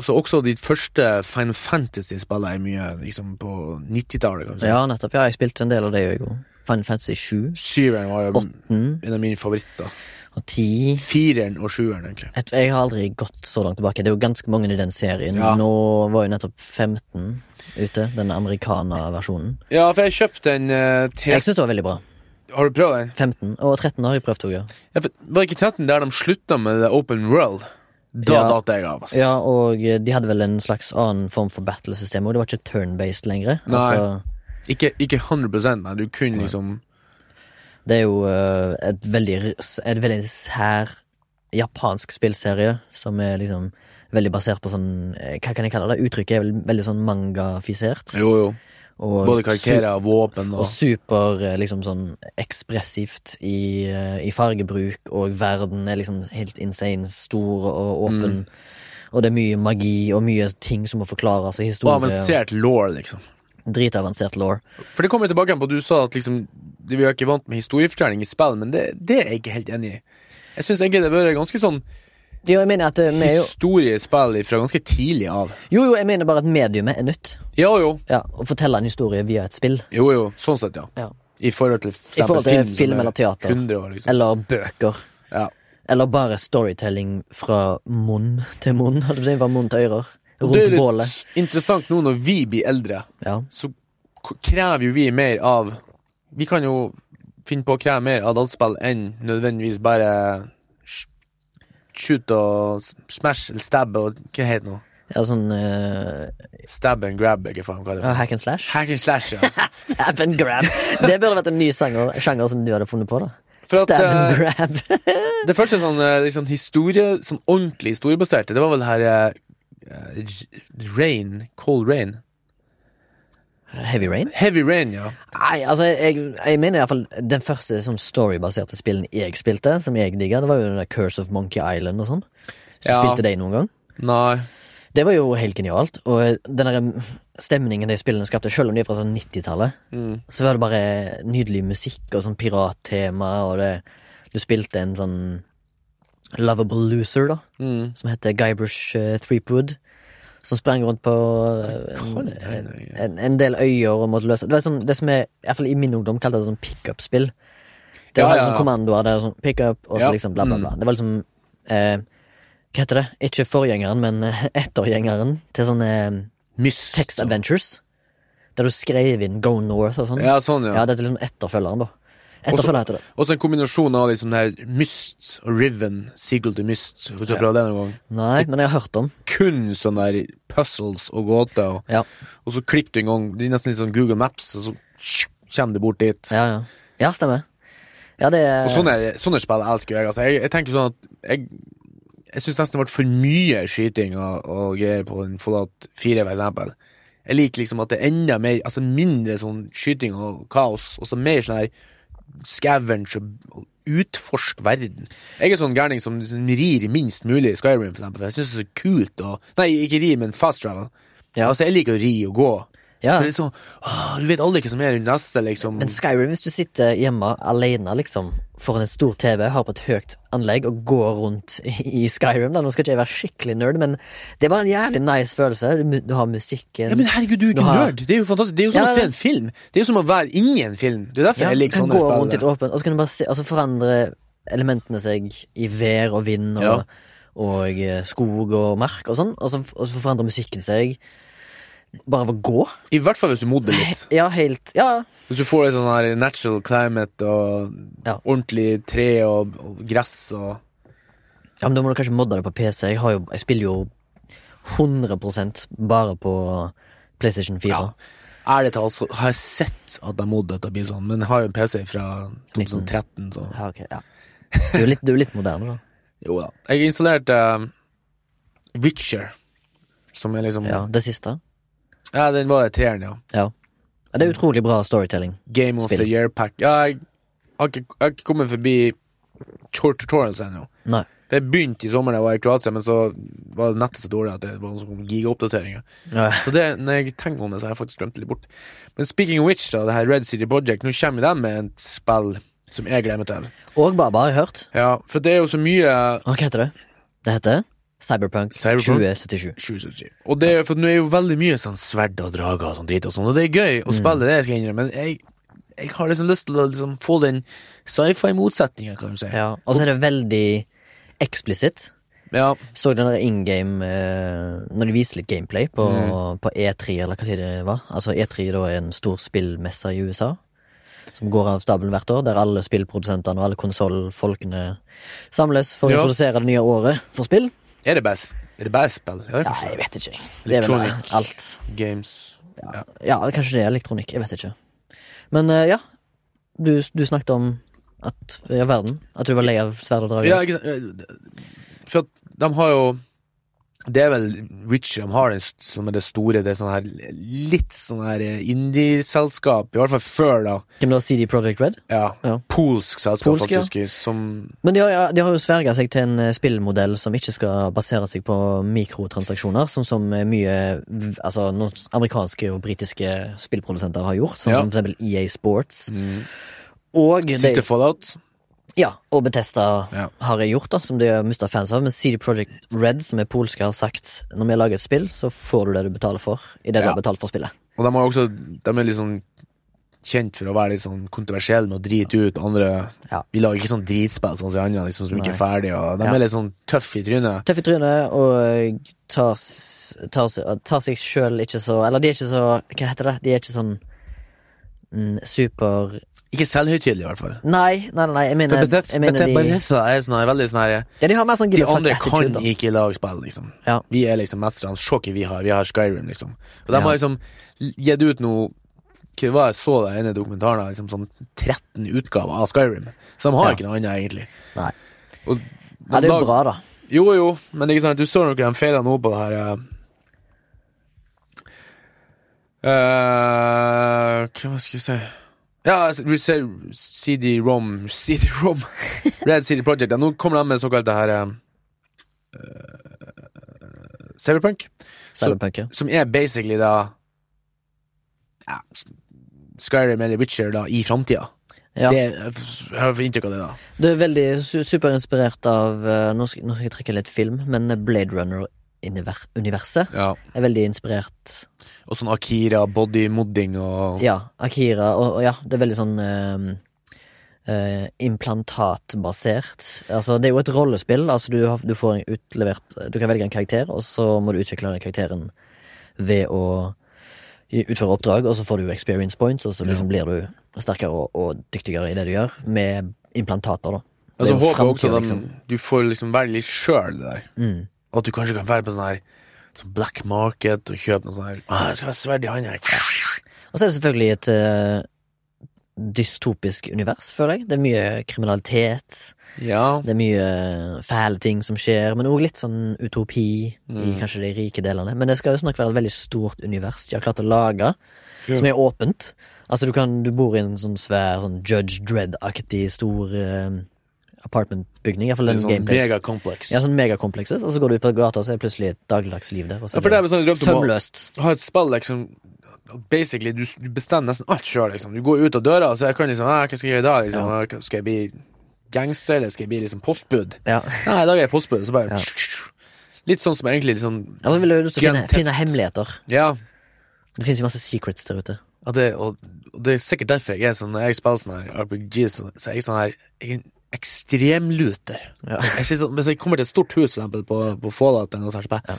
så også de første Final Fantasy-spillene er mye liksom på 90-tallet, kan du si. Ja, nettopp. Ja, jeg spilte en del av det, i går. Final Fantasy 7, Syveren var jo en av mine favoritter. Og ti. Fireren og sjueren, egentlig. Et, jeg har aldri gått så langt tilbake. Det er jo ganske mange i den serien. Ja. Nå var jo nettopp 15 ute, den americana-versjonen. Ja, for jeg kjøpte den uh, til Jeg syns det var veldig bra. Har du prøvd den? 15 og 13 har jeg prøvd òg, ja. Ja, var ikke 13 der de slutta med The Open World? Da Ja. datt jeg av, ass. Ja, og eh, de hadde vel en slags annen form for battlesystem, og det var ikke turn-based lenger. Nei. Altså, Ikke, ikke 100 men du kunne liksom det er jo eh, et veldig, et veldig sær japansk spillserie, som er liksom veldig basert på sånn eh, Hva kan jeg kalle det? Uttrykket er vel veldig sånn mangafisert. Jo, jo. Og Både karakterer, våpen Og og super eh, liksom sånn ekspressivt i, i fargebruk, og verden er liksom helt insane stor og åpen. Og det er mye magi og mye ting som må forklares, og Og historie. avansert law, liksom. Dritavansert law. For det kommer jeg tilbake igjen på, du sa at liksom Vi er ikke vant med historiefortelling i spill, men det, det er jeg ikke helt enig i. Jeg syns egentlig det har vært ganske sånn Jo, jeg mener at eh, jo historiespill fra ganske tidlig av. Jo, jo, jeg mener bare at mediumet er nytt. Jo, jo. Ja, Å fortelle en historie via et spill. Jo, jo. Sånn sett, ja. Ja. I forhold til, I forhold til film, film er eller teater. 100 år, liksom. Eller bøker. Ja. Eller bare storytelling fra munn til munn. Holdt du sagt, Fra munn til ører. Og bålet. det er litt bålet. interessant nå når vi blir eldre, Ja. så krever jo vi mer av Vi kan jo finne på å kreve mer av dataspill enn nødvendigvis bare sh- shoot og smash eller stab og hva heter det nå? ja, sånn uh... Stab and grab, ikke faen hva det ja, er. Hack and slash. Hack and slash, ja. Stab and grab. Det burde vært en ny sanger, sjanger som du hadde funnet på. da For at, Stab and eh, grab. Det første sånn, eh, liksom historie, sånn ordentlig historiebaserte, det var vel det her Rain, Cold Rain. Heavy Rain? Heavy Rain, ja. Nei, altså, jeg, jeg mener iallfall den første sånn storybaserte spillen jeg spilte, som jeg digga, det var jo den der Curse of Monkey Island og sånn. Så Ja. Spilte de noen gang? Nei. Det var jo helt genialt, og den der stemningen de spillene skapte, selv om de er fra sånn 90-tallet, Mm. så var det bare nydelig musikk og sånn pirattema, og det Du spilte en sånn lovable loser, da, Mm. som heter Guybrush uh, Threepwood, som sprang rundt på eh, en, en, en, del øyer og måtte løse Det var sånn, det som er, i hvert fall i min ungdom, kalte det sånn pickup-spill. Det Ja, var ja, sånn kommandoer der sånn pickup, og så Ja, liksom bla, bla, bla. Det var liksom eh, Hva heter det? Ikke forgjengeren, men eh, ettergjengeren til sånne Miss Myst. text adventures. Der du skrev inn Go North og sånn. Ja, sånn, ja. Ja, det er liksom etterfølgeren, da. Etterfølger heter det. Også en kombinasjon av liksom her Myst og Riven, Seagull to Myst, hvis du har prøvd det noen gang. Nei, men jeg har hørt om. Kun sånne der puzzles og gåter, og, Ja, og så klipper du en gang Det er nesten litt sånn Google Maps, og så kommer du bort dit. ja, ja. Ja, stemmer. Ja, det er Og sånne, sånne spill elsker jeg. Altså. Jeg, jeg tenker sånn at jeg, jeg syns nesten det ble for mye skyting og, og greier på den Fallout 4, for eksempel. Jeg liker liksom at det er enda mer Altså mindre sånn skyting og kaos, og så mer sånn her scavenge og, utforske verden. Jeg er sånn gærning som, som rir minst mulig i Skyrim, for eksempel. Jeg syns det er så kult å Nei, ikke ri, men fast travel. Ja. Altså, jeg liker å ri og gå. Ja. For det er sånn, åh, Du vet aldri hva som er rundt neste, liksom. Men Skyrim, hvis du sitter hjemme alene, liksom, foran en stor TV, har på et høyt anlegg og går rundt i Skyrim, da, nå skal ikke jeg være skikkelig nerd, men det er bare en jævlig nice følelse. Du, du har musikken Ja, men herregud, du er Du ikke har- nerd. Det er jo fantastisk. Det er jo som Ja, å se en film. Det er jo som å være inni en film. Det er derfor Ja, jeg du liker sånne gå rundt litt et åpent, og så kan du bare se, altså forandre elementene seg i vær og vind og, Ja. og eh, skog og mark og sånn, og så, og så forandrer musikken seg bare av å gå. I hvert fall hvis du modder litt. Ja, helt Ja, Hvis du får et sånn her natural climate og Ja. ordentlig tre og, og gress og Ja, men da må du kanskje modde det på PC. Jeg, har jo, jeg spiller jo 100% bare på PlayStation 4. Ja. Ærlig talt så har jeg sett at de modder til det blir sånn, men jeg har jo en PC fra 2013, så Ja, okay, ja. Du er litt, er litt moderne, da. jo da. Jeg installerte uh, Witcher, som er liksom Ja, Det siste. Ja, den var treeren, ja. Ja. Det er utrolig bra storytelling. Game of Spill. the Year Pack. Ja, jeg har ikke, jeg har ikke kommet forbi short tutorials ennå. Nei. Jeg begynte i sommer da jeg var i Kroatia, men så var nettet så dårlig at det var noen gigaoppdateringer. Ja. Så det, når jeg tenker om det, så har jeg faktisk glemt det litt bort. Men speaking of which, da, det her Red City Project, nå kommer de med et spill som jeg glemmer til. Og Baba har jeg hørt. Ja, for det er jo så mye hva heter det? Det heter Cyberpunk, Cyberpunk? 2077. 2077. Og det for nå er jo veldig mye sånn sverd og drager og sånn drit og sånn, og det er gøy å spille det, skal jeg innrømme, men jeg, jeg har liksom lyst til å liksom få den sci-fi-motsetninga, kan du si. Ja. Og så er det veldig eksplisitt. Ja. Så den der in game eh, Når de viser litt gameplay på, Mm. på E3, eller hva tid det var. Altså E3 da er en stor spillmesse i USA. Som går av stabelen hvert år, der alle spillprodusentene og alle konsollfolkene samles for å Ja. introdusere det nye året for spill. Er det bare, Er det best spill? Ja, er Ja, jeg vet ikke. Det er vel alt. Games. Ja. Ja, kanskje det er elektronikk. Jeg vet ikke. Men uh, ja. Du, du snakket om at ja, verden. At du var lei av sverd og drager. Ja, ikke sant. For at de har jo Det er vel Witcher de har som er det store, det er sånn her litt sånn her eh, indie-selskap, i hvert fall før, da. Hvem da? CD Project Red? Ja. Ja. Polsk selskap, Polsk, ja. faktisk, som Men de har, ja, de har jo sverga seg til en eh, spillmodell som ikke skal basere seg på mikrotransaksjoner, sånn som eh, mye altså, amerikanske og britiske spillprodusenter har gjort, sånn Ja. som for eksempel EA Sports. Og Siste de, Fallout. Ja, og Betesta Ja. har jeg gjort, da, som de har mista fans av. Men CD Project Red, som er polske, har sagt når vi lager et spill, så får du det du betaler for, i det du har betalt for spillet. Og de har også De er litt sånn kjent for å være litt sånn kontroversielle med å drite ut andre Ja. Vi lager ikke sånn dritspill sånn som de andre, liksom, som ikke er ferdige, de Ja. er litt sånn tøffe i trynet. Tøff i trynet og tar, tar, tar seg sjøl ikke så Eller de er ikke så Hva heter det? De er ikke sånn mm, super Ikke selvhøytidelig, i hvert fall. Nei, nei, nei, jeg mener, Bethesda jeg mener de er sånn veldig sånn her Ja, de sånn De andre kan ikke lage spill, liksom. Ja. Vi er liksom mesterne. Se hva vi har. Vi har Skyrim, liksom. Og de Ja. har liksom gitt ut noe Hva jeg så den ene dokumentaren? Liksom sånn 13 utgaver av Skyrim. Så de har Ja. ikke noe annet, egentlig. Nei. Og Ja, det er jo bra, da. Jo, jo, men ikke sant, du så noe de feilene nå på det her eh, Hva skal jeg si Ja, altså, CD-ROM CD-ROM Red City Project. Ja, nå kommer de med såkalt det her uh, Cyberpunk, Cyberpunk, ja. som er basically da ja, Skyrim eller Witcher da i framtida. ja. Det Jeg har inntrykk av det, da. Du er veldig su superinspirert av eh, nå, skal, nå skal jeg trekke litt film, men Blade Runner-universet Ja. er veldig inspirert. Og sånn Akira, bodymodding og Ja, Akira, og, og ja, det er veldig sånn eh, uh, implantatbasert. Altså, det er jo et rollespill. Altså, du, har, du får utlevert Du kan velge en karakter, og så må du utvikle den karakteren ved å utføre oppdrag, og så får du experience points, og så liksom blir du sterkere og, og dyktigere i det du gjør, med implantater, da. Og så Det jo håper også de, du får liksom være litt sjøl det der. Mm. At du kanskje kan være på sånn her sånn black market og kjøpe noe sånt her ah, 'Jeg skal ha sverd i handa'. Og så er det selvfølgelig et uh, dystopisk univers, føler jeg. Det er mye kriminalitet. Ja. Det er mye fæle ting som skjer, men òg litt sånn utopi i Mm. kanskje de rike delene. Men det skal jo snart være et veldig stort univers de har klart å lage, Ja. som er åpent. Altså, du kan Du bor i en sånn svær sånn Judge Dredd-aktig stor eh, apartmentbygning. Iallfall er sånn gameplay. megakompleks. Ja, sånn megakomplekset, og så går du ut på gata, og så er det plutselig et dagligdagsliv der. Og så Ja, for det er sånn drømt om å ha et spill liksom Basically, du, du bestemmer nesten alt sjøl, liksom. Du går ut av døra, så jeg kan liksom ah, 'Hva skal jeg gjøre i dag?' Liksom. Ja. Ah, Skal jeg bli gangster, eller skal jeg bli liksom postbud? Ja. Nei, i dag er jeg postbud, så bare Ja. Litt sånn som egentlig liksom Altså, vil du ha lyst til å finne, finne hemmeligheter. Ja. Det finnes jo masse secrets der ute. Ja, det, og, og det er sikkert derfor jeg er sånn Når jeg spiller sånn her RPG, så, så er jeg sånn her Jeg er luter. Ja. Jeg hvis jeg kommer til et stort hus, eksempel, på, på Fallout, noe sånt, bare Ja.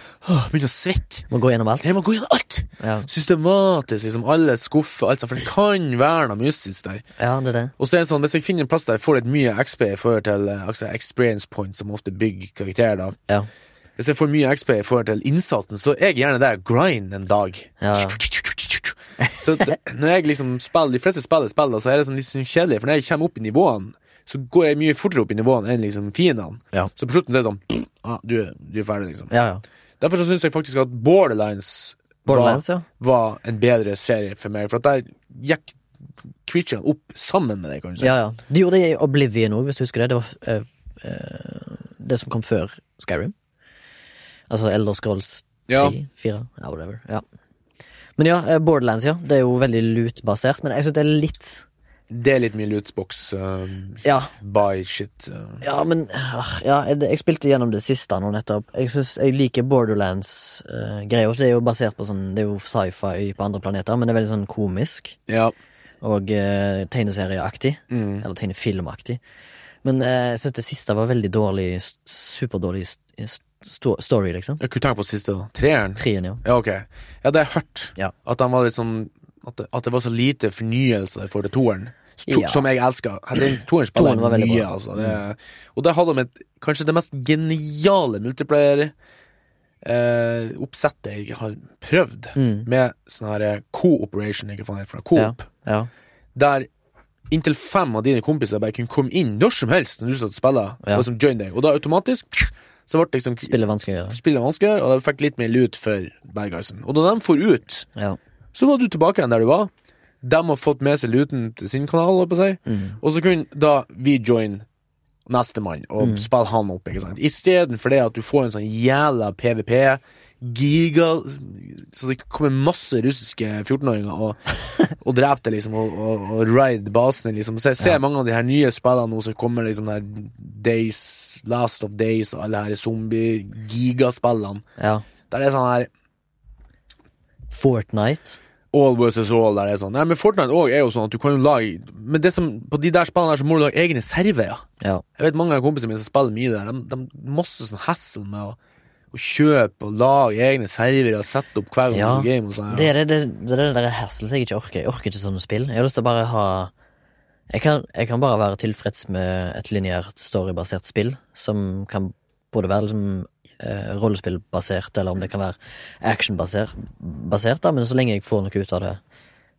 begynner å svette. Må gå gjennom alt. Jeg må gå gjennom alt! Ja, Systematisk, liksom. Alle skuffer, alt. For det kan være noe mystisk der. ja det er det. Og så er det sånn, hvis jeg finner en plass der jeg får litt mye XP i forhold til eh, altså experience points, som ofte bygger karakterer, da. Ja. Hvis jeg får mye XP i forhold til innsatsen, så er jeg gjerne der grind en dag. Ja. Så når jeg liksom spiller, de fleste spiller spiller, så er det sånn litt sånn kjedelig, for når jeg kommer opp i nivåene, så går jeg mye fortere opp i nivåene enn liksom fiendene. Ja. Så på slutten så er det sånn ah, du, du er ferdig, liksom. Ja, ja. Derfor så syns jeg faktisk at Borderlands, Borderlands, var, var en bedre serie for meg, for der gikk creaturene opp sammen med deg, kan du si. Ja, ja. De gjorde det i Oblivion òg, hvis du husker det. Det var uh, uh, det som kom før Skyrim. Altså Elder Scrolls 3, Ja. 4, ja, whatever. Ja. Men ja, eh, Borderlands, ja. Det er jo veldig loot-basert, men jeg syns det er litt Det er litt mye lootbox, uh, Ja, buy shit. Uh. ja men uh, Ja, jeg, jeg spilte gjennom det siste nå nettopp. Jeg synes, jeg liker Borderlands-greia. det er jo basert på sånn Det er jo sci-fi på andre planeter, men det er veldig sånn komisk. Ja. Og uh, tegneserieaktig. Mm. Eller tegnefilmaktig. Men eh, jeg syns det siste var veldig dårlig, superdårlig st sto story, liksom. Jeg kunne tenke på siste, da. Treeren? Treen, ja. Ja, ok. Ja, det har jeg hørt. Ja. At han var litt sånn At det, at det var så lite fornyelse for det toeren. To, Ja. Som jeg elsker. Den toeren spiller mye, bra. Altså. Det, og der hadde de et, kanskje det mest geniale multiplayer eh, jeg har prøvd. Mm. Med sånn her cooperation, co-operation, ikke faen heter det, coop. Ja. Der inntil fem av dine kompiser bare kunne komme inn når som helst når du satt og spille. Ja. Og som join deg. Og da automatisk så ble liksom Spillet vanskeligere. spillet vanskeligere, og de fikk litt mer lut for bad guysen. Og da de for ut, Ja. så var du tilbake igjen der du var. De har fått med seg luten til sin kanal, holdt på å si. Mm. og så kunne da vi join nestemann og Mm. spille han opp, ikke sant. Istedenfor det at du får en sånn jævla PVP, giga Så det kommer masse russiske 14-åringer og, og dreper det, liksom, og, og, og ride basene, liksom. Så jeg ser Ja. mange av de her nye spillene nå som kommer, liksom der Days, Last of Days og alle her zombie-gigaspillene. ja. Der det er sånn her Fortnite. All versus all, der er sånn. Nei, men Fortnite også er jo sånn at du kan jo lage Men det som, på de der spillene der så må du lage egne servere. Ja. Jeg vet mange av kompisene mine som spiller mye der. De, de masse sånn hassle med å, å kjøpe og lage egne servere og sette opp hver gang Ja, game og sånn. Det er det, det, det, er det der hassle jeg ikke orker. Jeg orker ikke sånne spill. Jeg har lyst til å bare ha Jeg kan, jeg kan bare være tilfreds med et lineært storybasert spill som kan både være liksom eh, rollespillbasert, eller om det kan være actionbasert, basert, da, men så lenge jeg får noe ut av det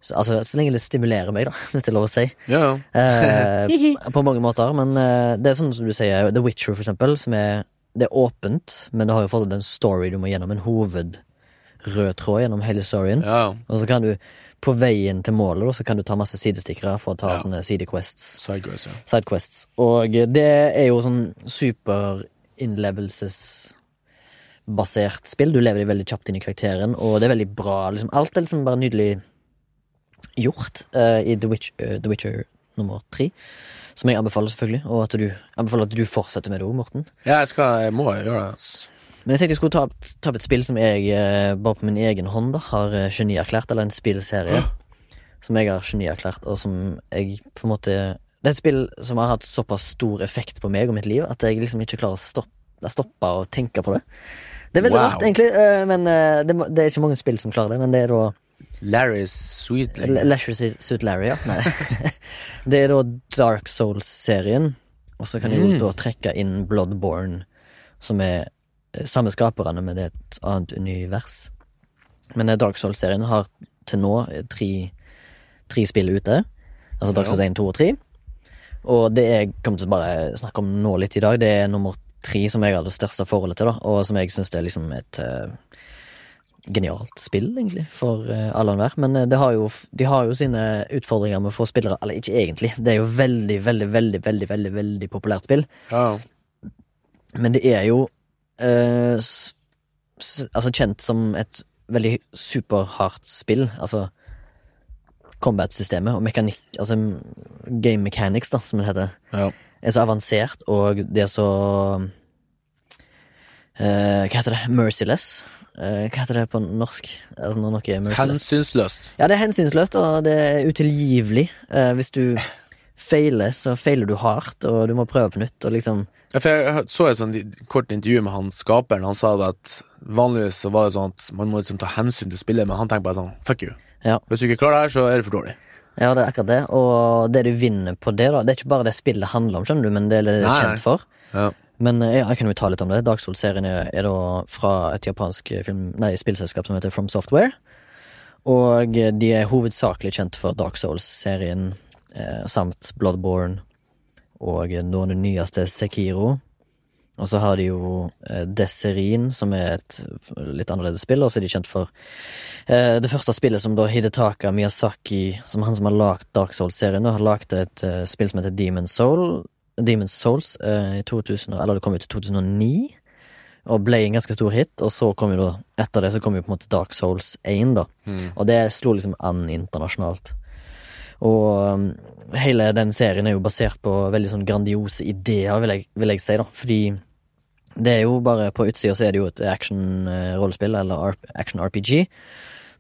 så, Altså, så lenge det stimulerer meg, da, hvis det er lov å si. Ja, ja. Eh, på mange måter, men eh, det er sånn som du sier, The Witcher, for eksempel, som er Det er åpent, men det har jo fått en story du må gjennom, en hovedrød tråd gjennom hele storyen. ja. Og så kan du, på veien til målet, så kan du ta masse sidestikkere for å ta Ja. sånne sidequests. Sidequests, ja. Sidequests. Og det er jo sånn superinnlevelsesbasert spill. Du lever deg veldig kjapt inn i karakteren, og det er veldig bra. Liksom, alt er liksom bare nydelig gjort uh, i The, Witch, uh, The Witcher nummer tre. Som jeg anbefaler, selvfølgelig. Og at du anbefaler at du fortsetter med det òg, Morten. ja jeg, skal, jeg må gjøre det. Men jeg tenkte jeg skulle ta, opp- ta opp et spill som jeg uh, bare på min egen hånd da har genierklært, eller en spillserie som jeg har genierklært, og som jeg på en måte Det er et spill som har hatt såpass stor effekt på meg og mitt liv at jeg liksom ikke klarer å stoppe, stoppe å tenke på det. Det er veldig Wow. rart, egentlig, eh, men eh, det, det er ikke mange spill som klarer det. Men det er da Larry's Sweet Le- Leisure Suit Larry, ja. Nei. det er da Dark Souls-serien, og så kan Mm. da trekke inn Bloodborne, som er eh, samme skaperne, men det er et annet univers. Men Dark Souls-serien har til nå tre, tre spill ute. Altså Dark Souls 1, 2 og 3. Og det jeg kommer til å bare snakke om nå litt i dag, det er nummer tre som jeg har det største forholdet til, da, og som jeg syns er liksom et uh, genialt spill, egentlig, for uh, alle og enhver. Men eh, det har jo, de har jo sine utfordringer med å få spillere Eller ikke egentlig, det er jo veldig, veldig, veldig, veldig, veldig, veldig populært spill. Ja. Men det er jo altså kjent som et veldig superhardt spill. Altså combat-systemet og mekanikk Altså game mechanics, da, som det heter, ja. Er så avansert, og det er så Uh, Hva heter det? Merciless? Uh, hva heter det på norsk? Altså når noe er merciless. Hensynsløst. Ja, det er hensynsløst, og det er utilgivelig. Uh, hvis du feiler, så feiler du hardt, og du må prøve på nytt, og liksom Ja, for jeg så et sånt kort intervju med han skaperen. Han sa at vanligvis så var det sånn at man må liksom ta hensyn til spillet, men han tenker bare sånn fuck you. Ja. Hvis du ikke klarer det her, så er det for dårlig. Ja, det er akkurat det, og det du vinner på det, da Det er ikke bare det spillet handler om, skjønner du, men det er det du er Nei, kjent for. Ja. Men eh, ja, jeg kan jo ta litt om det. Dark Souls-serien er, er da fra et japansk film, nei, spillselskap som heter From Software. Og eh, de er hovedsakelig kjent for Dark Souls-serien eh, samt Bloodborne og noen av det nyeste Sekiro. Og så har de jo Deserine, som er et litt annerledes spill, og så er de kjent for eh, det første spillet som da Hidetaka Miyazaki, som han som har lagd Dark Souls-serien, har lagd et eh, spill som heter Demon Soul, Demon's Souls eh, i 2000, eller det kom ut i 2009, og ble en ganske stor hit, og så kom jo da, etter det så kom jo på en måte Dark Souls 1 da, Mm. og det slo liksom an internasjonalt. Og um, hele den serien er jo basert på veldig sånn grandiose ideer, vil jeg, vil jeg si, da. Fordi det er jo bare på utsida så er det jo et action-rollespill, eller action-RPG,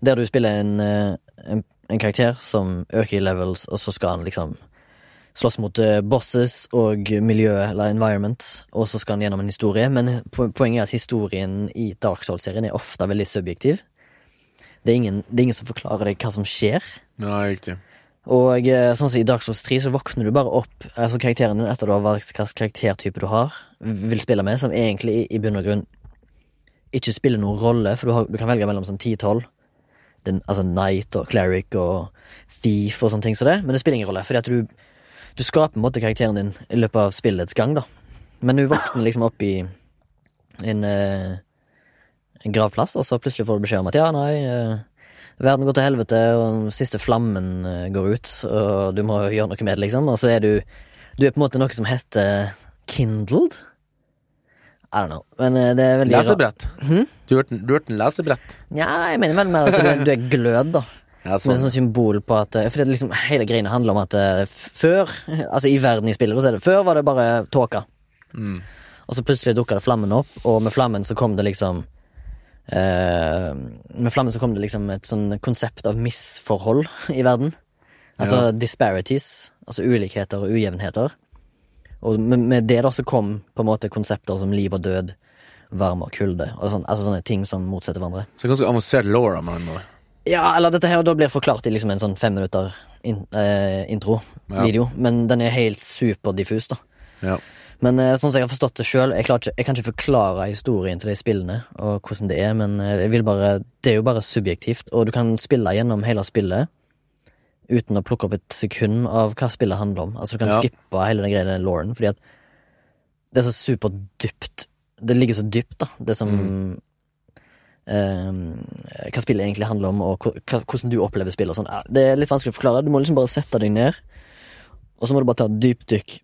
der du spiller en, eh, en, en karakter som øker i levels, og så skal han liksom slåss mot eh, bosses og miljø, eller environment, og så skal han gjennom en historie. Men poenget er at historien i Dark Souls-serien er ofte veldig subjektiv. Det er, ingen, det er ingen som forklarer deg hva som skjer. Nei, riktig. Og eh, sånn som i Dark Souls 3 så våkner du bare opp Altså karakteren din etter du har valgt hvilken karaktertype du har vil spille med, som egentlig i, bunn og grunn ikke spiller noen rolle, for du, har, du kan velge mellom sånn 10-12. Altså Knight og Cleric og Thief og sånne ting som det, men det spiller ingen rolle, fordi at du du skaper på en måte karakteren din i løpet av spillets gang, da. Men du våkner liksom opp i en, eh, en gravplass, og så plutselig får du beskjed om at ja, nei, eh, verden går til helvete, og den siste flammen eh, går ut, og du må gjøre noe med det, liksom. Og så er du Du er på en måte noe som heter kindled. I don't know, men eh, det er veldig. Lesebrett. Hmm? Du hørte en lesebrett? Ja, jeg mener vel mer at du, du er glød, da. Ja, Som et sånt symbol på at eh, For det liksom hele greiene handler om at før Altså i verden i spillet, så er det Før var det bare tåka. Mm. Og så plutselig dukka det flammen opp, og med flammen så kom det liksom Med flammen så kom det liksom et sånn konsept av misforhold i verden. Altså Ja. disparities, altså ulikheter og ujevnheter. Og med, det da så kom på en måte konsepter som liv og død, varme og kulde, og sånn, altså sånne ting som motsetter hverandre. Så ganske avansert law, med andre ord. Ja, eller dette her da blir forklart i liksom en sånn fem minutter in, eh, intro-video, men den er helt superdiffus, da. Ja. Men eh, sånn som jeg har forstått det sjøl, jeg, jeg kan ikke forklare historien til de spillene og hvordan det er, men eh, bare Det er jo bare subjektivt, og du kan spille gjennom hele spillet uten å plukke opp et sekund av hva spillet handler om. Altså du kan Ja. skippe hele den greia Lauren, fordi at det er så superdypt. Det ligger så dypt, da, det som eh, Hva spillet egentlig handler om, og hvordan du opplever spillet og sånn. Det er litt vanskelig å forklare. Du må liksom bare sette deg ned, og så må du bare ta et dypdykk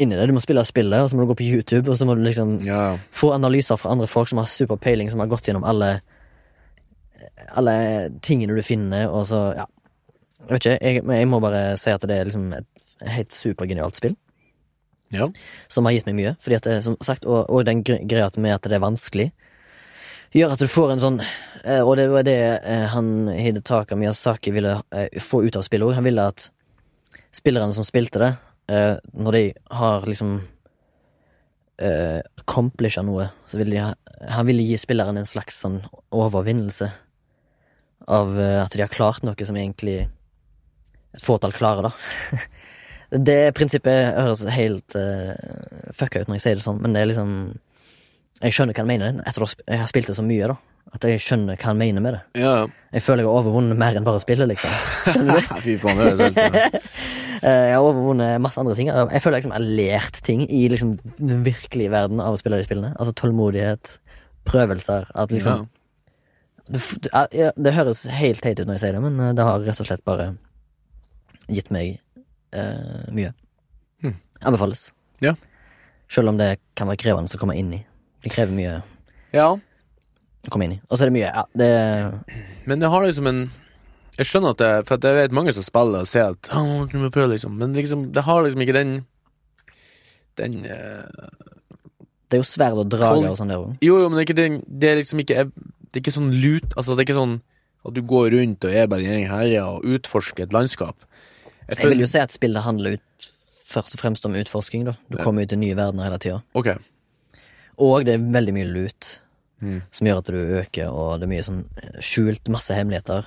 inn i det. Du må spille spillet, og så må du gå på YouTube, og så må du liksom ja. få analyser fra andre folk som har superpeiling, som har gått gjennom alle Alle tingene du finner, og så Ja. Jeg vet ikke, jeg, jeg må bare si at det er liksom et helt supergenialt spill. Ja. Som har gitt meg mye. Fordi at det, som sagt, og, og den greia med at det er vanskelig, gjør at du får en sånn eh, Og det var det eh, han Hidetaka Miyazaki ville eh, få ut av spillet òg. Han ville at spillerne som spilte det, eh, når de har liksom eh, accomplisha noe, så vil de ha Han vil gi spilleren en slags sånn overvinnelse av eh, at de har klart noe som egentlig et fåtall klarer, da. det prinsippet høres helt eh, fucka ut når jeg sier det sånn, men det er liksom Jeg skjønner hva han mener, etter at jeg har spilt det så mye, da. At jeg skjønner hva han mener med det. ja. Jeg føler jeg har overvunnet mer enn bare spillet, liksom. Skjønner du? Fy faen, det er helt. Eh, Jeg har overvunnet masse andre ting. Jeg føler liksom jeg har lært ting i liksom den virkelige verden av å spille de spillene. Altså tålmodighet, prøvelser. At liksom du, f- du, ja, Det høres helt teit ut når jeg sier det, men eh, det har rett og slett bare gitt meg eh, mye. Hmm. Anbefales. Ja. Selv om det kan være krevende å komme inn i. Det krever mye ja. Komme inn i. Og så er det mye Ja, det Men det har liksom en Jeg skjønner at det For at jeg vet mange som spiller og sier at oh, prøve, liksom. Men liksom, det har liksom ikke den Den uh, Det er jo sverd og drager og sånn der òg. Jo, jo, men det er ikke den Det er liksom ikke Det er ikke sånn lut Altså, det er ikke sånn at du går rundt og er bare din egen herre og utforsker et landskap. Jeg vil jo si at spillet handler ut, først og fremst om utforsking. da Du Ja. kommer ut i nye verdener hele tida. Okay. Og det er veldig mye lut Mm. som gjør at du øker, og det er mye sånn skjult masse hemmeligheter.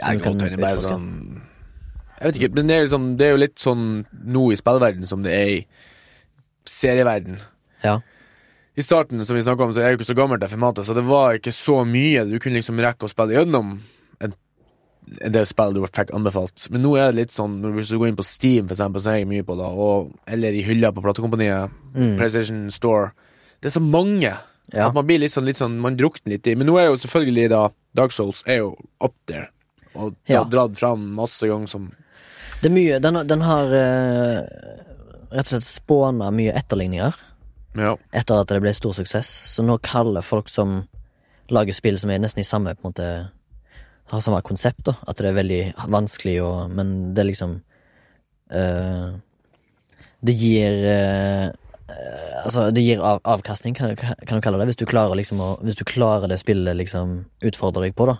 Jeg godt bare sånn Jeg vet ikke, men det er, liksom, det er jo litt sånn nå i spillverden som det er i serieverden. Ja. I starten, som vi snakket om, så er jeg jo ikke så gammelt til formatet, så det var ikke så mye. Du kunne liksom rekke å spille gjennom en, en del spill du fikk anbefalt. Men nå er det litt sånn, hvis du går inn på Steam, for eksempel, så er jeg mye på det, og, eller i hylla på platekompaniet, Mm. PlayStation Store. Det er så mange Ja. at man blir litt sånn, litt sånn Man drukner litt i. Men nå er jo selvfølgelig da Dark Souls er jo up there, og Ja. dratt fram masse ganger som Det er mye Den, den har uh, rett og slett spåna mye etterligninger Ja. etter at det ble stor suksess. Så nå kaller folk som lager spill som er nesten i samme på en måte Har samme konsept, da. At det er veldig vanskelig og Men det er liksom uh, Det gir eh, Altså, det gir av, avkastning, kan, kan du kalle det. Hvis du klarer liksom å Hvis du klarer det spillet liksom utfordrer deg på, da.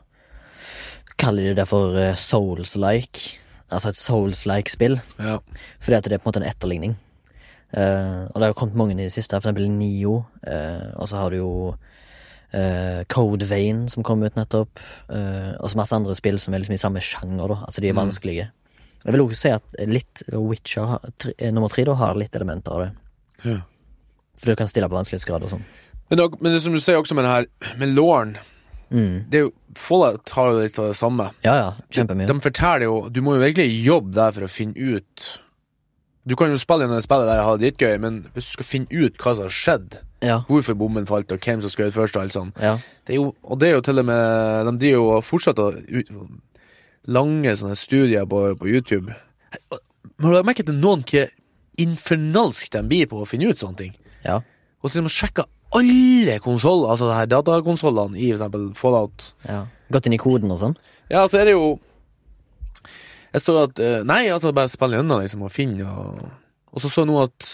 Kaller de det for eh, souls-like. Altså et souls-like spill. ja. Fordi at det er på en måte en etterligning. Uh, og det har kommet mange i det siste, for eksempel Nio. Uh, og så har du jo uh, Code Vein, som kom ut nettopp. eh, og så masse andre spill som er liksom i samme sjanger, da. Altså de er Mm. vanskelige. Jeg vil også si at litt Witcher eh, nummer tre da har litt elementer av det. Ja. For du kan stille på vanskelighetsgrad og sånn. Men, men det som du sier også med det her Med Lauren Mm. Det er jo Fallout har jo litt av det samme. Ja, ja. Kjempemye. De forteller jo Du må jo virkelig jobbe der for å finne ut Du kan jo spille gjennom det spillet der og ha det dritgøy, men hvis du skal finne ut hva som har skjedd Ja. Hvorfor bommen falt, og hvem som skjøt først, og alt sånt. Ja. Det jo, og det er jo til og med De driver jo og fortsetter ut, lange sånne studier på, på YouTube. Men har du merket at noen ikke infernalsk de blir på å finne ut sånne ting? ja. Og så de sjekker alle konsoller, altså det her datakonsollene i eksempel Fallout. ja. Gått inn i koden og sånn? Ja, så er det jo Jeg så at eh, Nei, altså bare spille gjennom liksom, og finne og Og så så jeg nå at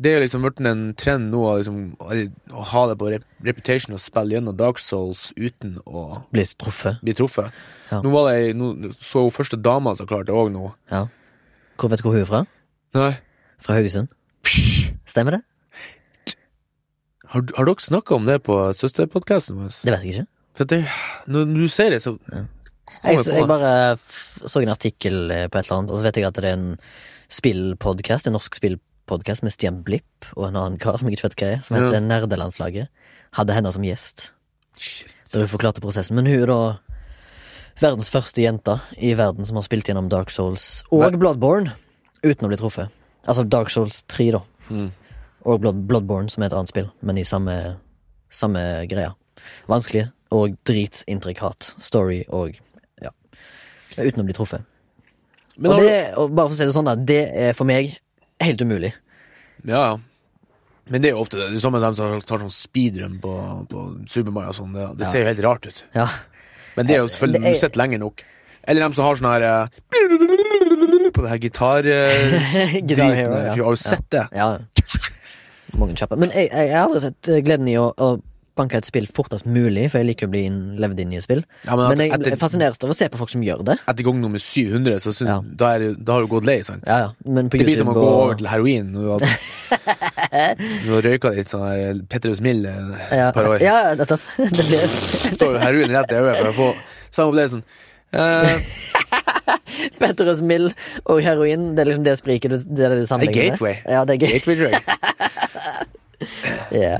det er liksom blitt en trend nå å liksom, å- å ha det på reputation og spille gjennom Dark Souls uten å bli truffet? bli truffet. Ja. Nå var det nå så hun første dama som klarte det òg nå. Ja. Hvor vet du hvor hun er fra? Nei. Fra Haugesund? Stemmer det? Har, har dere snakka om det på søsterpodkasten vår? Det vet jeg ikke. For det, når, du sier det, så kommer jeg jeg bare så en artikkel eh, på et eller annet, og så vet jeg at det er en spillpodkast, en norsk spillpodkast med Stian Blipp og en annen kar som jeg ikke vet hva er, som heter Ja. Nerdelandslaget. Hadde henne som gjest, Shit. der hun forklarte prosessen. Men hun er da verdens første jente i verden som har spilt gjennom Dark Souls og Bloodborne uten å bli truffet. Altså Dark Souls 3, da. Mm. Og Blood, Bloodborne, som er et annet spill, men i samme, samme greia. Vanskelig og dritintrikat story og ja. Uten å bli truffet. Men og, det, og bare for å si det sånn, da, det er for meg helt umulig. Ja, ja. Men det er jo ofte det. Det er samme dem som tar sånn speedrun på, på Super Mario og sånn. Det, det Ja. ser jo helt rart ut. Ja. Men det er jo selvfølgelig er- du sitter lenge nok. Eller dem som har sånn her eh, På det her gitar... eh, Guitar Hero, ja. Har du sett det? ja. Mange kjappe. Men jeg, jeg, jeg har aldri sett eh, gleden i å, å banke et spill fortest mulig, for jeg liker å bli inn, levd inn i spill. Ja, men, Men jeg etter, er fascinert av å se på folk som gjør det. etter gang nummer 700, så syns, Ja. da, er, da har du gått lei, sant? Ja, ja. Men på Det blir som å gå og- over til heroin. når Du har, du har røyka litt sånn her Petrus Mill eh, ja, par år. Ja, ja, nettopp. Det blir Står jo heroin rett i øyet for å få samme opplevelsen. Eh, Petrus Mill og heroin. Det er liksom det spriket du, det er det du det er med. gateway. Ja, det er gate. Gateway drug. Ja.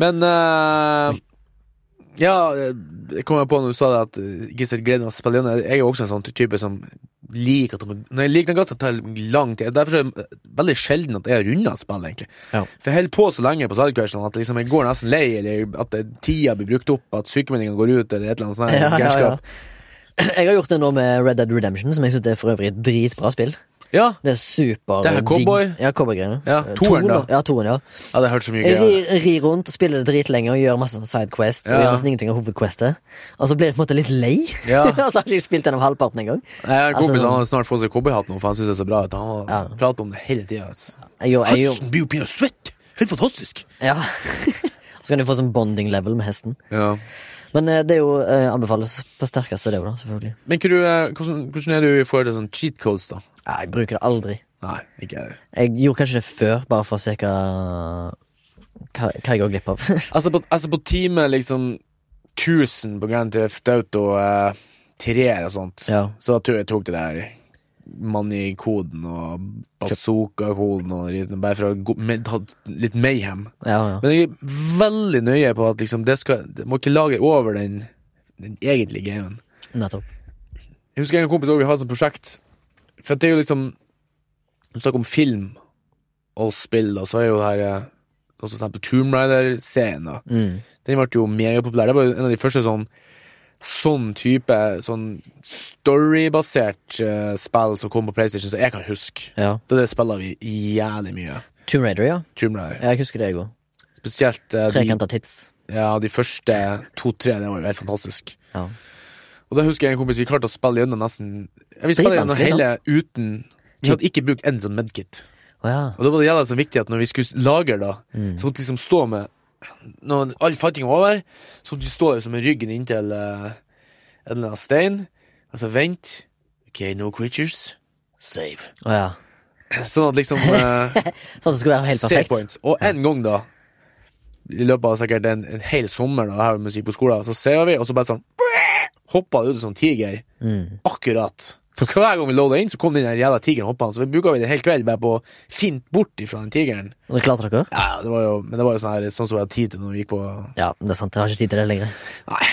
Men uh, Ja, jeg kom på når du sa det at Gisel gleder ser gleden av å spille gjennom. Jeg er jo også en sånn type som liker at de- Når jeg liker noe godt, så tar det lang tid. Derfor er det veldig sjelden at jeg har runda spill, egentlig. Ja. For jeg holder på så lenge på sidequestene at liksom jeg går nesten lei, eller at det, tida blir brukt opp, at sykemeldinga går ut, eller et eller annet sånt. Ja, ja, ja. Jeg har gjort det nå med Red Dead Redemption, som jeg syns er for øvrig et dritbra spill. Ja, Det er super Det er digg. cowboy. Ja, cowboygreiene. Ja, Eh, toeren, da. Ja, toen, ja. ja det har hørt så mye Jeg greier. rir, rir rundt spiller det dritlenge og gjør masse sidequests. Ja. Og gjør nesten ingenting av hovedquestet. Og så blir jeg på en måte litt lei. Ja. og så har jeg ikke spilt gjennom halvparten engang. Jeg har en kompis Altså- han har snart fått seg cowboyhatt nå, for han syns det er så bra. At han Ja. prater om det hele tida. Gjør, Hesten blir jo pinlig svett! Helt fantastisk! ja. så kan du få sånn bonding level med hesten. Ja. Men eh, det er jo eh, anbefales på sterkeste, det òg, da. Selvfølgelig. Men du, eh, hvordan, hvordan er du i forhold til sånn cheat codes, da? Jeg bruker det aldri. Nei, ikke jeg. Jeg gjorde kanskje det før, bare for å se hva Hva, hva jeg går glipp av. Altså på, altså på time, liksom Kursen på Grand Theft Auto eh, 3 og sånt, ja. så tror jeg jeg tok det der Money-koden og bazooka-koden og dritt, bare for å med, ha litt mayhem. ja, ja. Men jeg er veldig nøye på at liksom det skal Det må ikke lage over den, den egentlige gamen. Nettopp. Jeg husker en kompis også, vi hadde et sånt prosjekt For det er jo liksom Du snakker om film og spill, og så er jo det her eh, Også for eksempel Tomb Raider-serien. Mm. Den ble jo megapopulær. Det var jo en av de første sånn Sånn type Sånn storybasert uh, spill som kom på PlayStation, som jeg kan huske. Ja. Det, det spiller vi jævlig mye. Tomb Raider, ja. Tomb Raider. Jeg husker det, jeg òg. Spesielt uh, Trekanta tits. ja, de første to-tre. Det var jo helt fantastisk. Ja. Og da husker jeg en kompis vi klarte å spille gjennom nesten Vi spilte gjennom hele hele uten Vi hadde ikke brukt en sånn medkit. Oh, ja. Og da var det jævlig så viktig at når vi skulle lagre, da, Mm. så måtte vi liksom stå med Når all fatting er over, så du står stå liksom med ryggen inntil uh, en eller annen stein. Altså, vent. OK, no creatures. Save. Oh, ja. Sånn at liksom uh, Sånn at det skulle være helt perfekt. points. Og en gang, da, i løpet av sikkert en, en hel sommer da, her med musikk på skolen, så ser vi, og så bare sånn Hoppa ut en sånn tiger. Mm. Akkurat. Så hver gang vi loada inn, så kom den jævla tigeren hoppende. Så vi bruka det hele hel kveld bare på å fint bort ifra den tigeren. Og det klarte dere? Ja, det var jo, men det var jo sånn, her, sånn som vi hadde tid til når vi gikk på Ja, det er sant. Jeg har ikke tid til det lenger. Nei.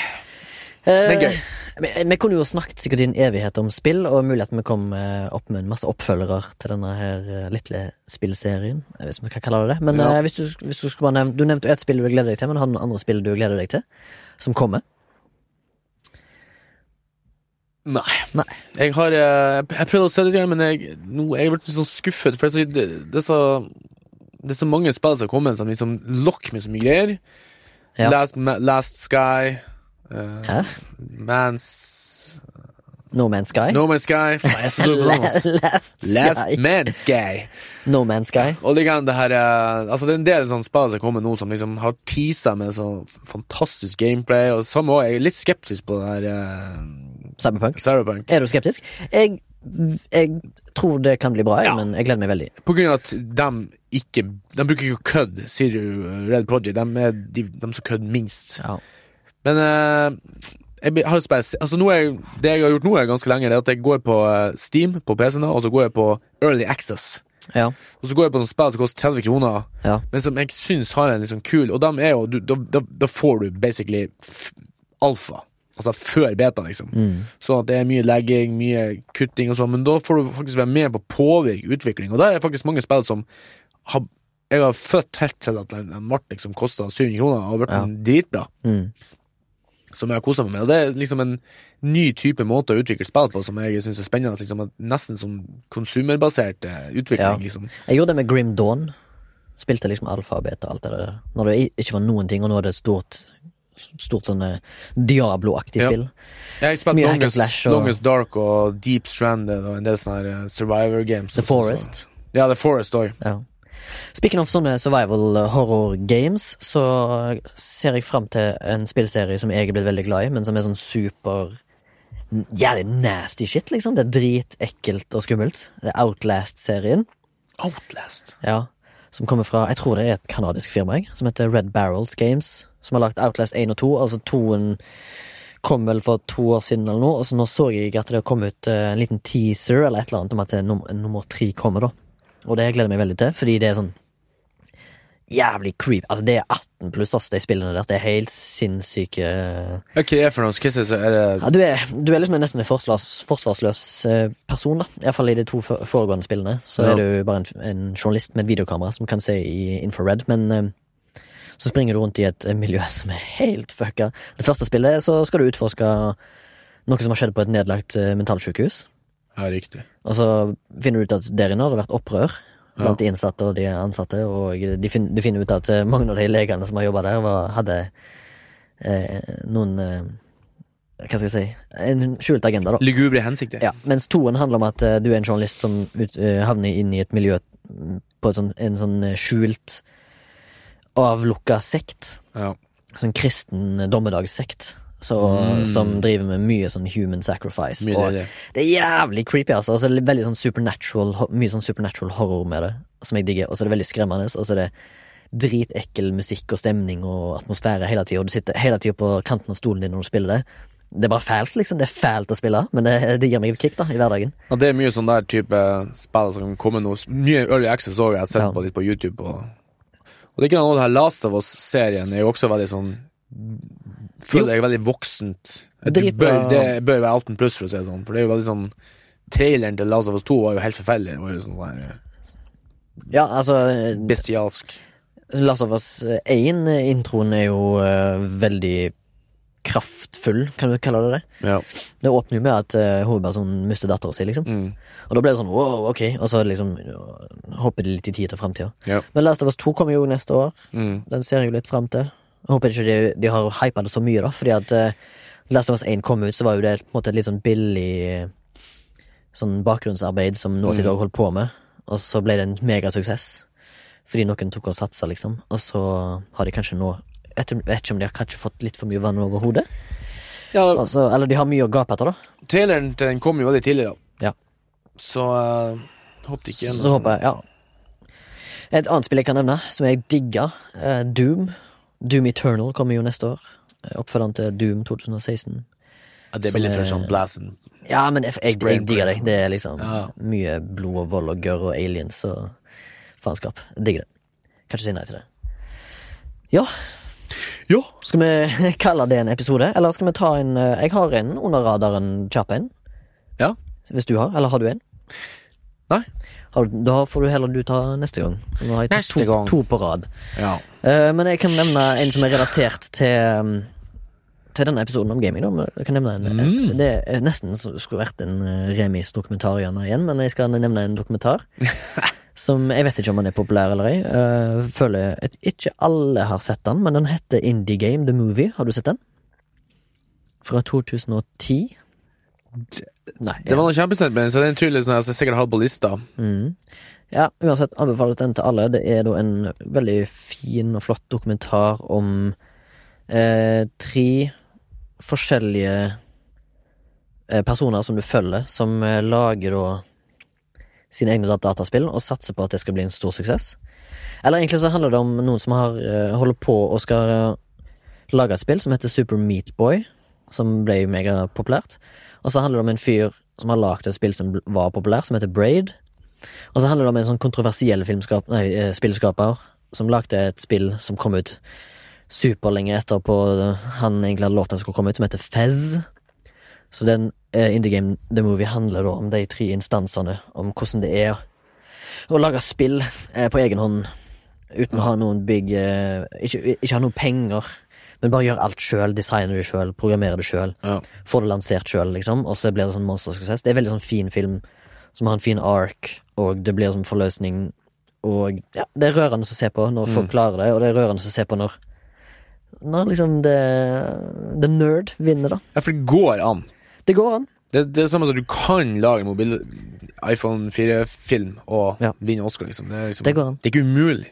Eh, Men gøy. Vi, vi kunne jo snakket sikkert i en evighet om spill, og mulig at vi kom eh, opp med en masse oppfølgere til denne her eh, lille spillserien, hvis vi kan kalle det det. Men Ja. eh, hvis, du, hvis du skulle bare nevne Du nevnte ett spill du gleder deg til, men har du noen andre spill du gleder deg til? Som kommer? Nei. Nei. Jeg har eh, Jeg prøvde å se det igjen, men jeg, nå jeg ble litt sånn skuffet. For det er, så, det, det, er så, det er så mange spill som har kommet som liksom lokker med så mye greier. Ja. Last, Last Sky uh? Mans No Man's Sky? No Man's Sky. Faen, jeg er så dårlig på. Last Last. Man's Sky. No Man's Sky. Og liksom det her eh, Altså det er en del sånn spill som kommer nå som liksom har teasa med sånn fantastisk gameplay, og samme òg. jeg er litt skeptisk på det her uh, Cyberpunk. Cyberpunk. Er du skeptisk? Jeg, jeg tror det kan bli bra, Ja. men jeg gleder meg veldig. På grunn av at de ikke De bruker ikke å kødde, sier Red Project. De er de, de som kødder minst. Ja. Men eh, jeg har bare Altså jeg- Det jeg har gjort nå, er ganske lenge, det er at jeg går på eh, Steam på PC-en, og så går jeg på Early Access. Ja. Og så går jeg på noen spill som koster 30 kroner, Ja. men som jeg syns har en liksom kul Og dem er jo da, får du basically alfa. Altså før beta, liksom. Mm. Sånn at det er mye legging, mye kutting og sånn, men da får du faktisk være med på å påvirke utvikling. Og der er faktisk mange spill som har Jeg har født helt til at den ble liksom som kosta 700 kroner, har blitt Ja. dritbra. Mm. Som jeg har kosa meg med. Og det er liksom en ny type måte å utvikle spill på som jeg syns er spennende. Liksom, nesten som konsumerbasert eh, utvikling, Ja. liksom. Jeg gjorde det med Grim Dawn. Spilte liksom alfabet og alt det der. Når det ikke var noen ting, og nå er det et stort Stort sånn eh, Diablo-aktig Ja. spill. Jeg har spilt Mye hack and Longest, og- Longest Dark og Deep Stranded og en del sånne eh, Survivor games. The Forest. Så. Ja, The Forest òg. Ja. Speaking of sånne survival horror games, så ser jeg fram til en spillserie som jeg er blitt veldig glad i, men som er sånn super Jævlig nasty shit, liksom. Det er dritekkelt og skummelt. Det er Outlast-serien. Outlast. Ja. Som kommer fra Jeg tror det er et kanadisk firma, jeg, som heter Red Barrels Games. Som har lagt Outlast 1 og 2. Altså toen kom vel for to år siden eller noe, og så nå så jeg at det kom ut eh, en liten teaser eller et eller annet om at det er nummer tre kommer, da. Og det gleder jeg meg veldig til, fordi det er sånn jævlig creep. Altså, det er 18 pluss, ass, de spillene der. Det er helt sinnssyke Ja, Hva er det for noe? Hva er det, ja, du, er, du er liksom nesten en forsvars, forsvarsløs eh, person, da. Iallfall i de to foregående spillene. Så Ja. er du bare en, en journalist med et videokamera som kan se i infrared, men eh, så springer du rundt i et eh, miljø som er helt fucka. Det første spillet så skal du utforske noe som har skjedd på et nedlagt mentalsykehus. Ja, riktig. Og så finner du ut at der inne har det vært opprør blant de innsatte og de ansatte, og de fin, du finner ut at eh, mange av de legene som har jobba der, var, hadde eh, noen eh, Hva skal jeg si En skjult agenda, da. Lugubre hensikter. Ja, mens toen handler om at eh, du er en journalist som ut, eh, havner inn i et miljø mm, på et sånt, en sånn skjult, avlukka sekt. Ja. Sånn kristen dommedagssekt. Så, Mm. Som driver med mye sånn human sacrifice. Mye og det er jævlig creepy, altså. Og så det veldig sånn supernatural Mye sånn supernatural horror med det, som jeg digger. Og så er det veldig skremmende, og så er det dritekkel musikk og stemning og atmosfære hele tida, og du sitter hele tida på kanten av stolen din når du spiller det. Det er bare fælt, liksom. Det er fælt å spille, men det, det gir meg et kick, da, i hverdagen. Ja, det er mye sånn der type spill som kan komme nå. Mye Early Access òg, jeg har sett Ja. på litt på YouTube. Og, og det er ikke noe av det her Last of Us-serien er jo også veldig sånn Føler jeg er veldig voksent. Det bør, det bør være 18 pluss, for å si det sånn. For det er jo veldig sånn Traileren til Last of Us 2 var jo helt forferdelig. Var jo sånn der Ja, altså bestialsk. Last of Us 1, eh, introen er jo uh, veldig kraftfull, kan du kalle det det? Ja. Det åpner jo med at uh, hovedpersonen mister dattera si, liksom. Mm. Og da ble det sånn wow, ok, og så liksom hopper det litt i tid til framtida. Ja. Men Last of Us 2 kommer jo neste år. Mm. Den ser jeg jo litt fram til. Jeg håper ikke de, de har hypa det så mye, da, fordi at uh, Last of Us 1 kom ut, så var jo det på en måte et litt sånn billig eh, sånn bakgrunnsarbeid som Naughty Mm. Dog holdt på med, og så ble det en megasuksess. Fordi noen tok og satsa, liksom. Og så har de kanskje nå vet ikke om de har kanskje fått litt for mye vann over hodet. ja, Altså, eller de har mye å gape etter, da. traileren til den kom jo veldig tidlig, da. Ja. Så uh, håpet ikke Så håper jeg, ja. Et annet spill jeg kan nevne, som jeg digga, uh, Doom. Doom Eternal kommer jo neste år. Eh, Oppfølgeren til Doom 2016. ja, Det blir litt er- sånn blazen. Ja, men jeg, jeg, jeg digger det. Det er liksom Ja. mye blod og vold og gørr og aliens og faenskap. Digger det. Kan ikke si nei til det. Ja, Ja! Skal vi kalle det en episode, eller skal vi ta en eh, Jeg har en under radaren kjapp en. Ja. Hvis du har, eller har du en? Nei. Da får du heller du ta neste gang. Nå har jeg tatt Neste to, gang. to på rad. ja. Uh, men jeg kan nevne en som er relatert til um, Til denne episoden om gaming. Da. Jeg kan nevne en, Mm. Det er nesten som skulle vært en uh, Remis-dokumentar igjen, men jeg skal nevne en dokumentar. som Jeg vet ikke om den er populær eller ei. Uh, føler at ikke alle har sett den, men den heter Indie Game The Movie. Har du sett den? Fra 2010? Nei. Det var noe kjempesnilt med den, så den tror jeg liksom, jeg sikkert har på lista. Mm. Ja, uansett anbefales den til alle. Det er da en veldig fin og flott dokumentar om eh, tre forskjellige eh, personer som du følger, som eh, lager da sine egne dataspill og satser på at det skal bli en stor suksess. Eller egentlig så handler det om noen som har eh, holder på og skal eh, lage et spill som heter Super Meat Boy, som ble megapopulært. Og så handler det om en fyr som har lagd et spill som var populært, som heter Braid. Og så handler det om en sånn kontroversiell nei, eh, spillskaper som lagde et spill som kom ut superlenge etterpå han egentlig hadde lovt at skulle komme ut, som heter Fez. Så den uh, Indie Game The Movie handler da om de tre instansene, om hvordan det er å lage spill uh, på egen hånd uten å ha noen big uh, ikke, ikke ha noen penger, men bare gjør alt sjøl, Designer det sjøl, programmerer det sjøl Ja. få det lansert sjøl, liksom, og så blir det sånn monstersuksess. Det er veldig sånn fin film som har en fin ark, og det blir sånn forløsning. Og ja, det er rørende å se på når folk klarer det, og det er rørende å se på når Når liksom det The nerd vinner, da. Ja, for det går an. Det går an. Det, det er samme som at du kan lage mobil iPhone 4-film og Ja. vinne Oscar, liksom. Det er, liksom, Det går an. det er ikke umulig.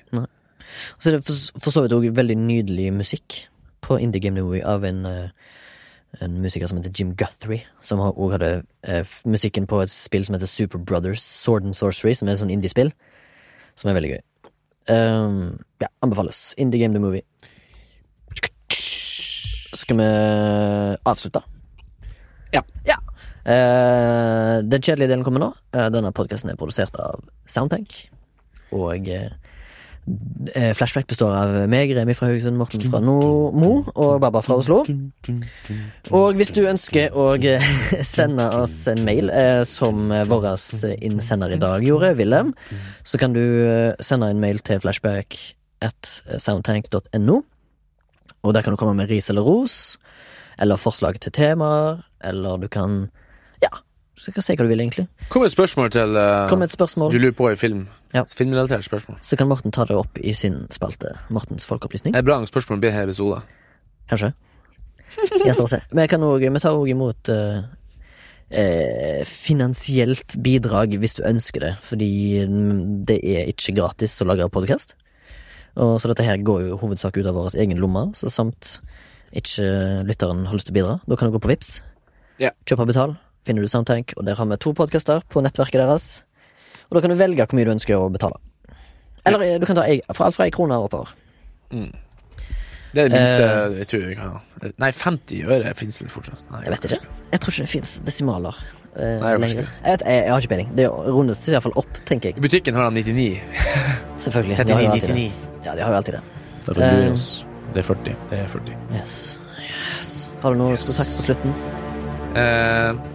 Så det er for, for så vidt òg veldig nydelig musikk på Indie Game Movie av en eh, en musiker som heter Jim Guthrie, som òg hadde eh, musikken på et spill som heter Super Brothers Sword and Sorcery, som er et sånn indie-spill, som er veldig gøy. Um, ja, anbefales. Indie Game The Movie. Skal vi avslutte? Ja. ja. Uh, den kjedelige delen kommer nå. Uh, denne podkasten er produsert av Soundtank. Og eh, Flashback består av meg, Remi fra Haugesund, Morten fra Nordmo Mo og Baba fra Oslo. Og hvis du ønsker å eh, sende oss en mail, eh, som eh, vår innsender i dag gjorde, Wilhelm, så kan du eh, sende en mail til flashback at soundtank.no. Og der kan du komme med ris eller ros, eller forslag til temaer, eller du kan så kan si hva du vil, egentlig. Kom med et spørsmål til uh, Kom med et spørsmål. du lurer på i film. Ja. Filmrelatert spørsmål. Så kan Morten ta det opp i sin spalte. Mortens folkeopplysning. Er bra spørsmål blir her episode. Kanskje. Se. Men jeg kan også, vi tar òg imot uh, eh, finansielt bidrag hvis du ønsker det, fordi mm, det er ikke gratis å lage podkast. Og Så dette her går jo hovedsak ut av vår egen lomme, så samt ikke lytteren har lyst til å bidra. Da kan du gå på Vips Ja. Kjøp og betal. Finner du Soundtank, og der har vi to podkaster på nettverket deres. Og da kan du velge hvor mye du ønsker å betale. Eller eh, du kan ta fra alt fra ei krone og oppover. Det er det minste uh, jeg tror jeg kan ha. Nei, 50 øre fins vel fortsatt. Nei, Jeg vet ikke. Jeg tror ikke det fins desimaler uh, lenger. Jeg, jeg, jeg har ikke peiling. Det rundes i hvert fall opp, tenker jeg. I butikken har han 99. Selvfølgelig. De har 39, alltid det. 99. Ja, de har jo alltid det. Det er, uh. Det er 40. Det er 40. Yes. yes. Har du noe du skulle sagt på slutten? Eh,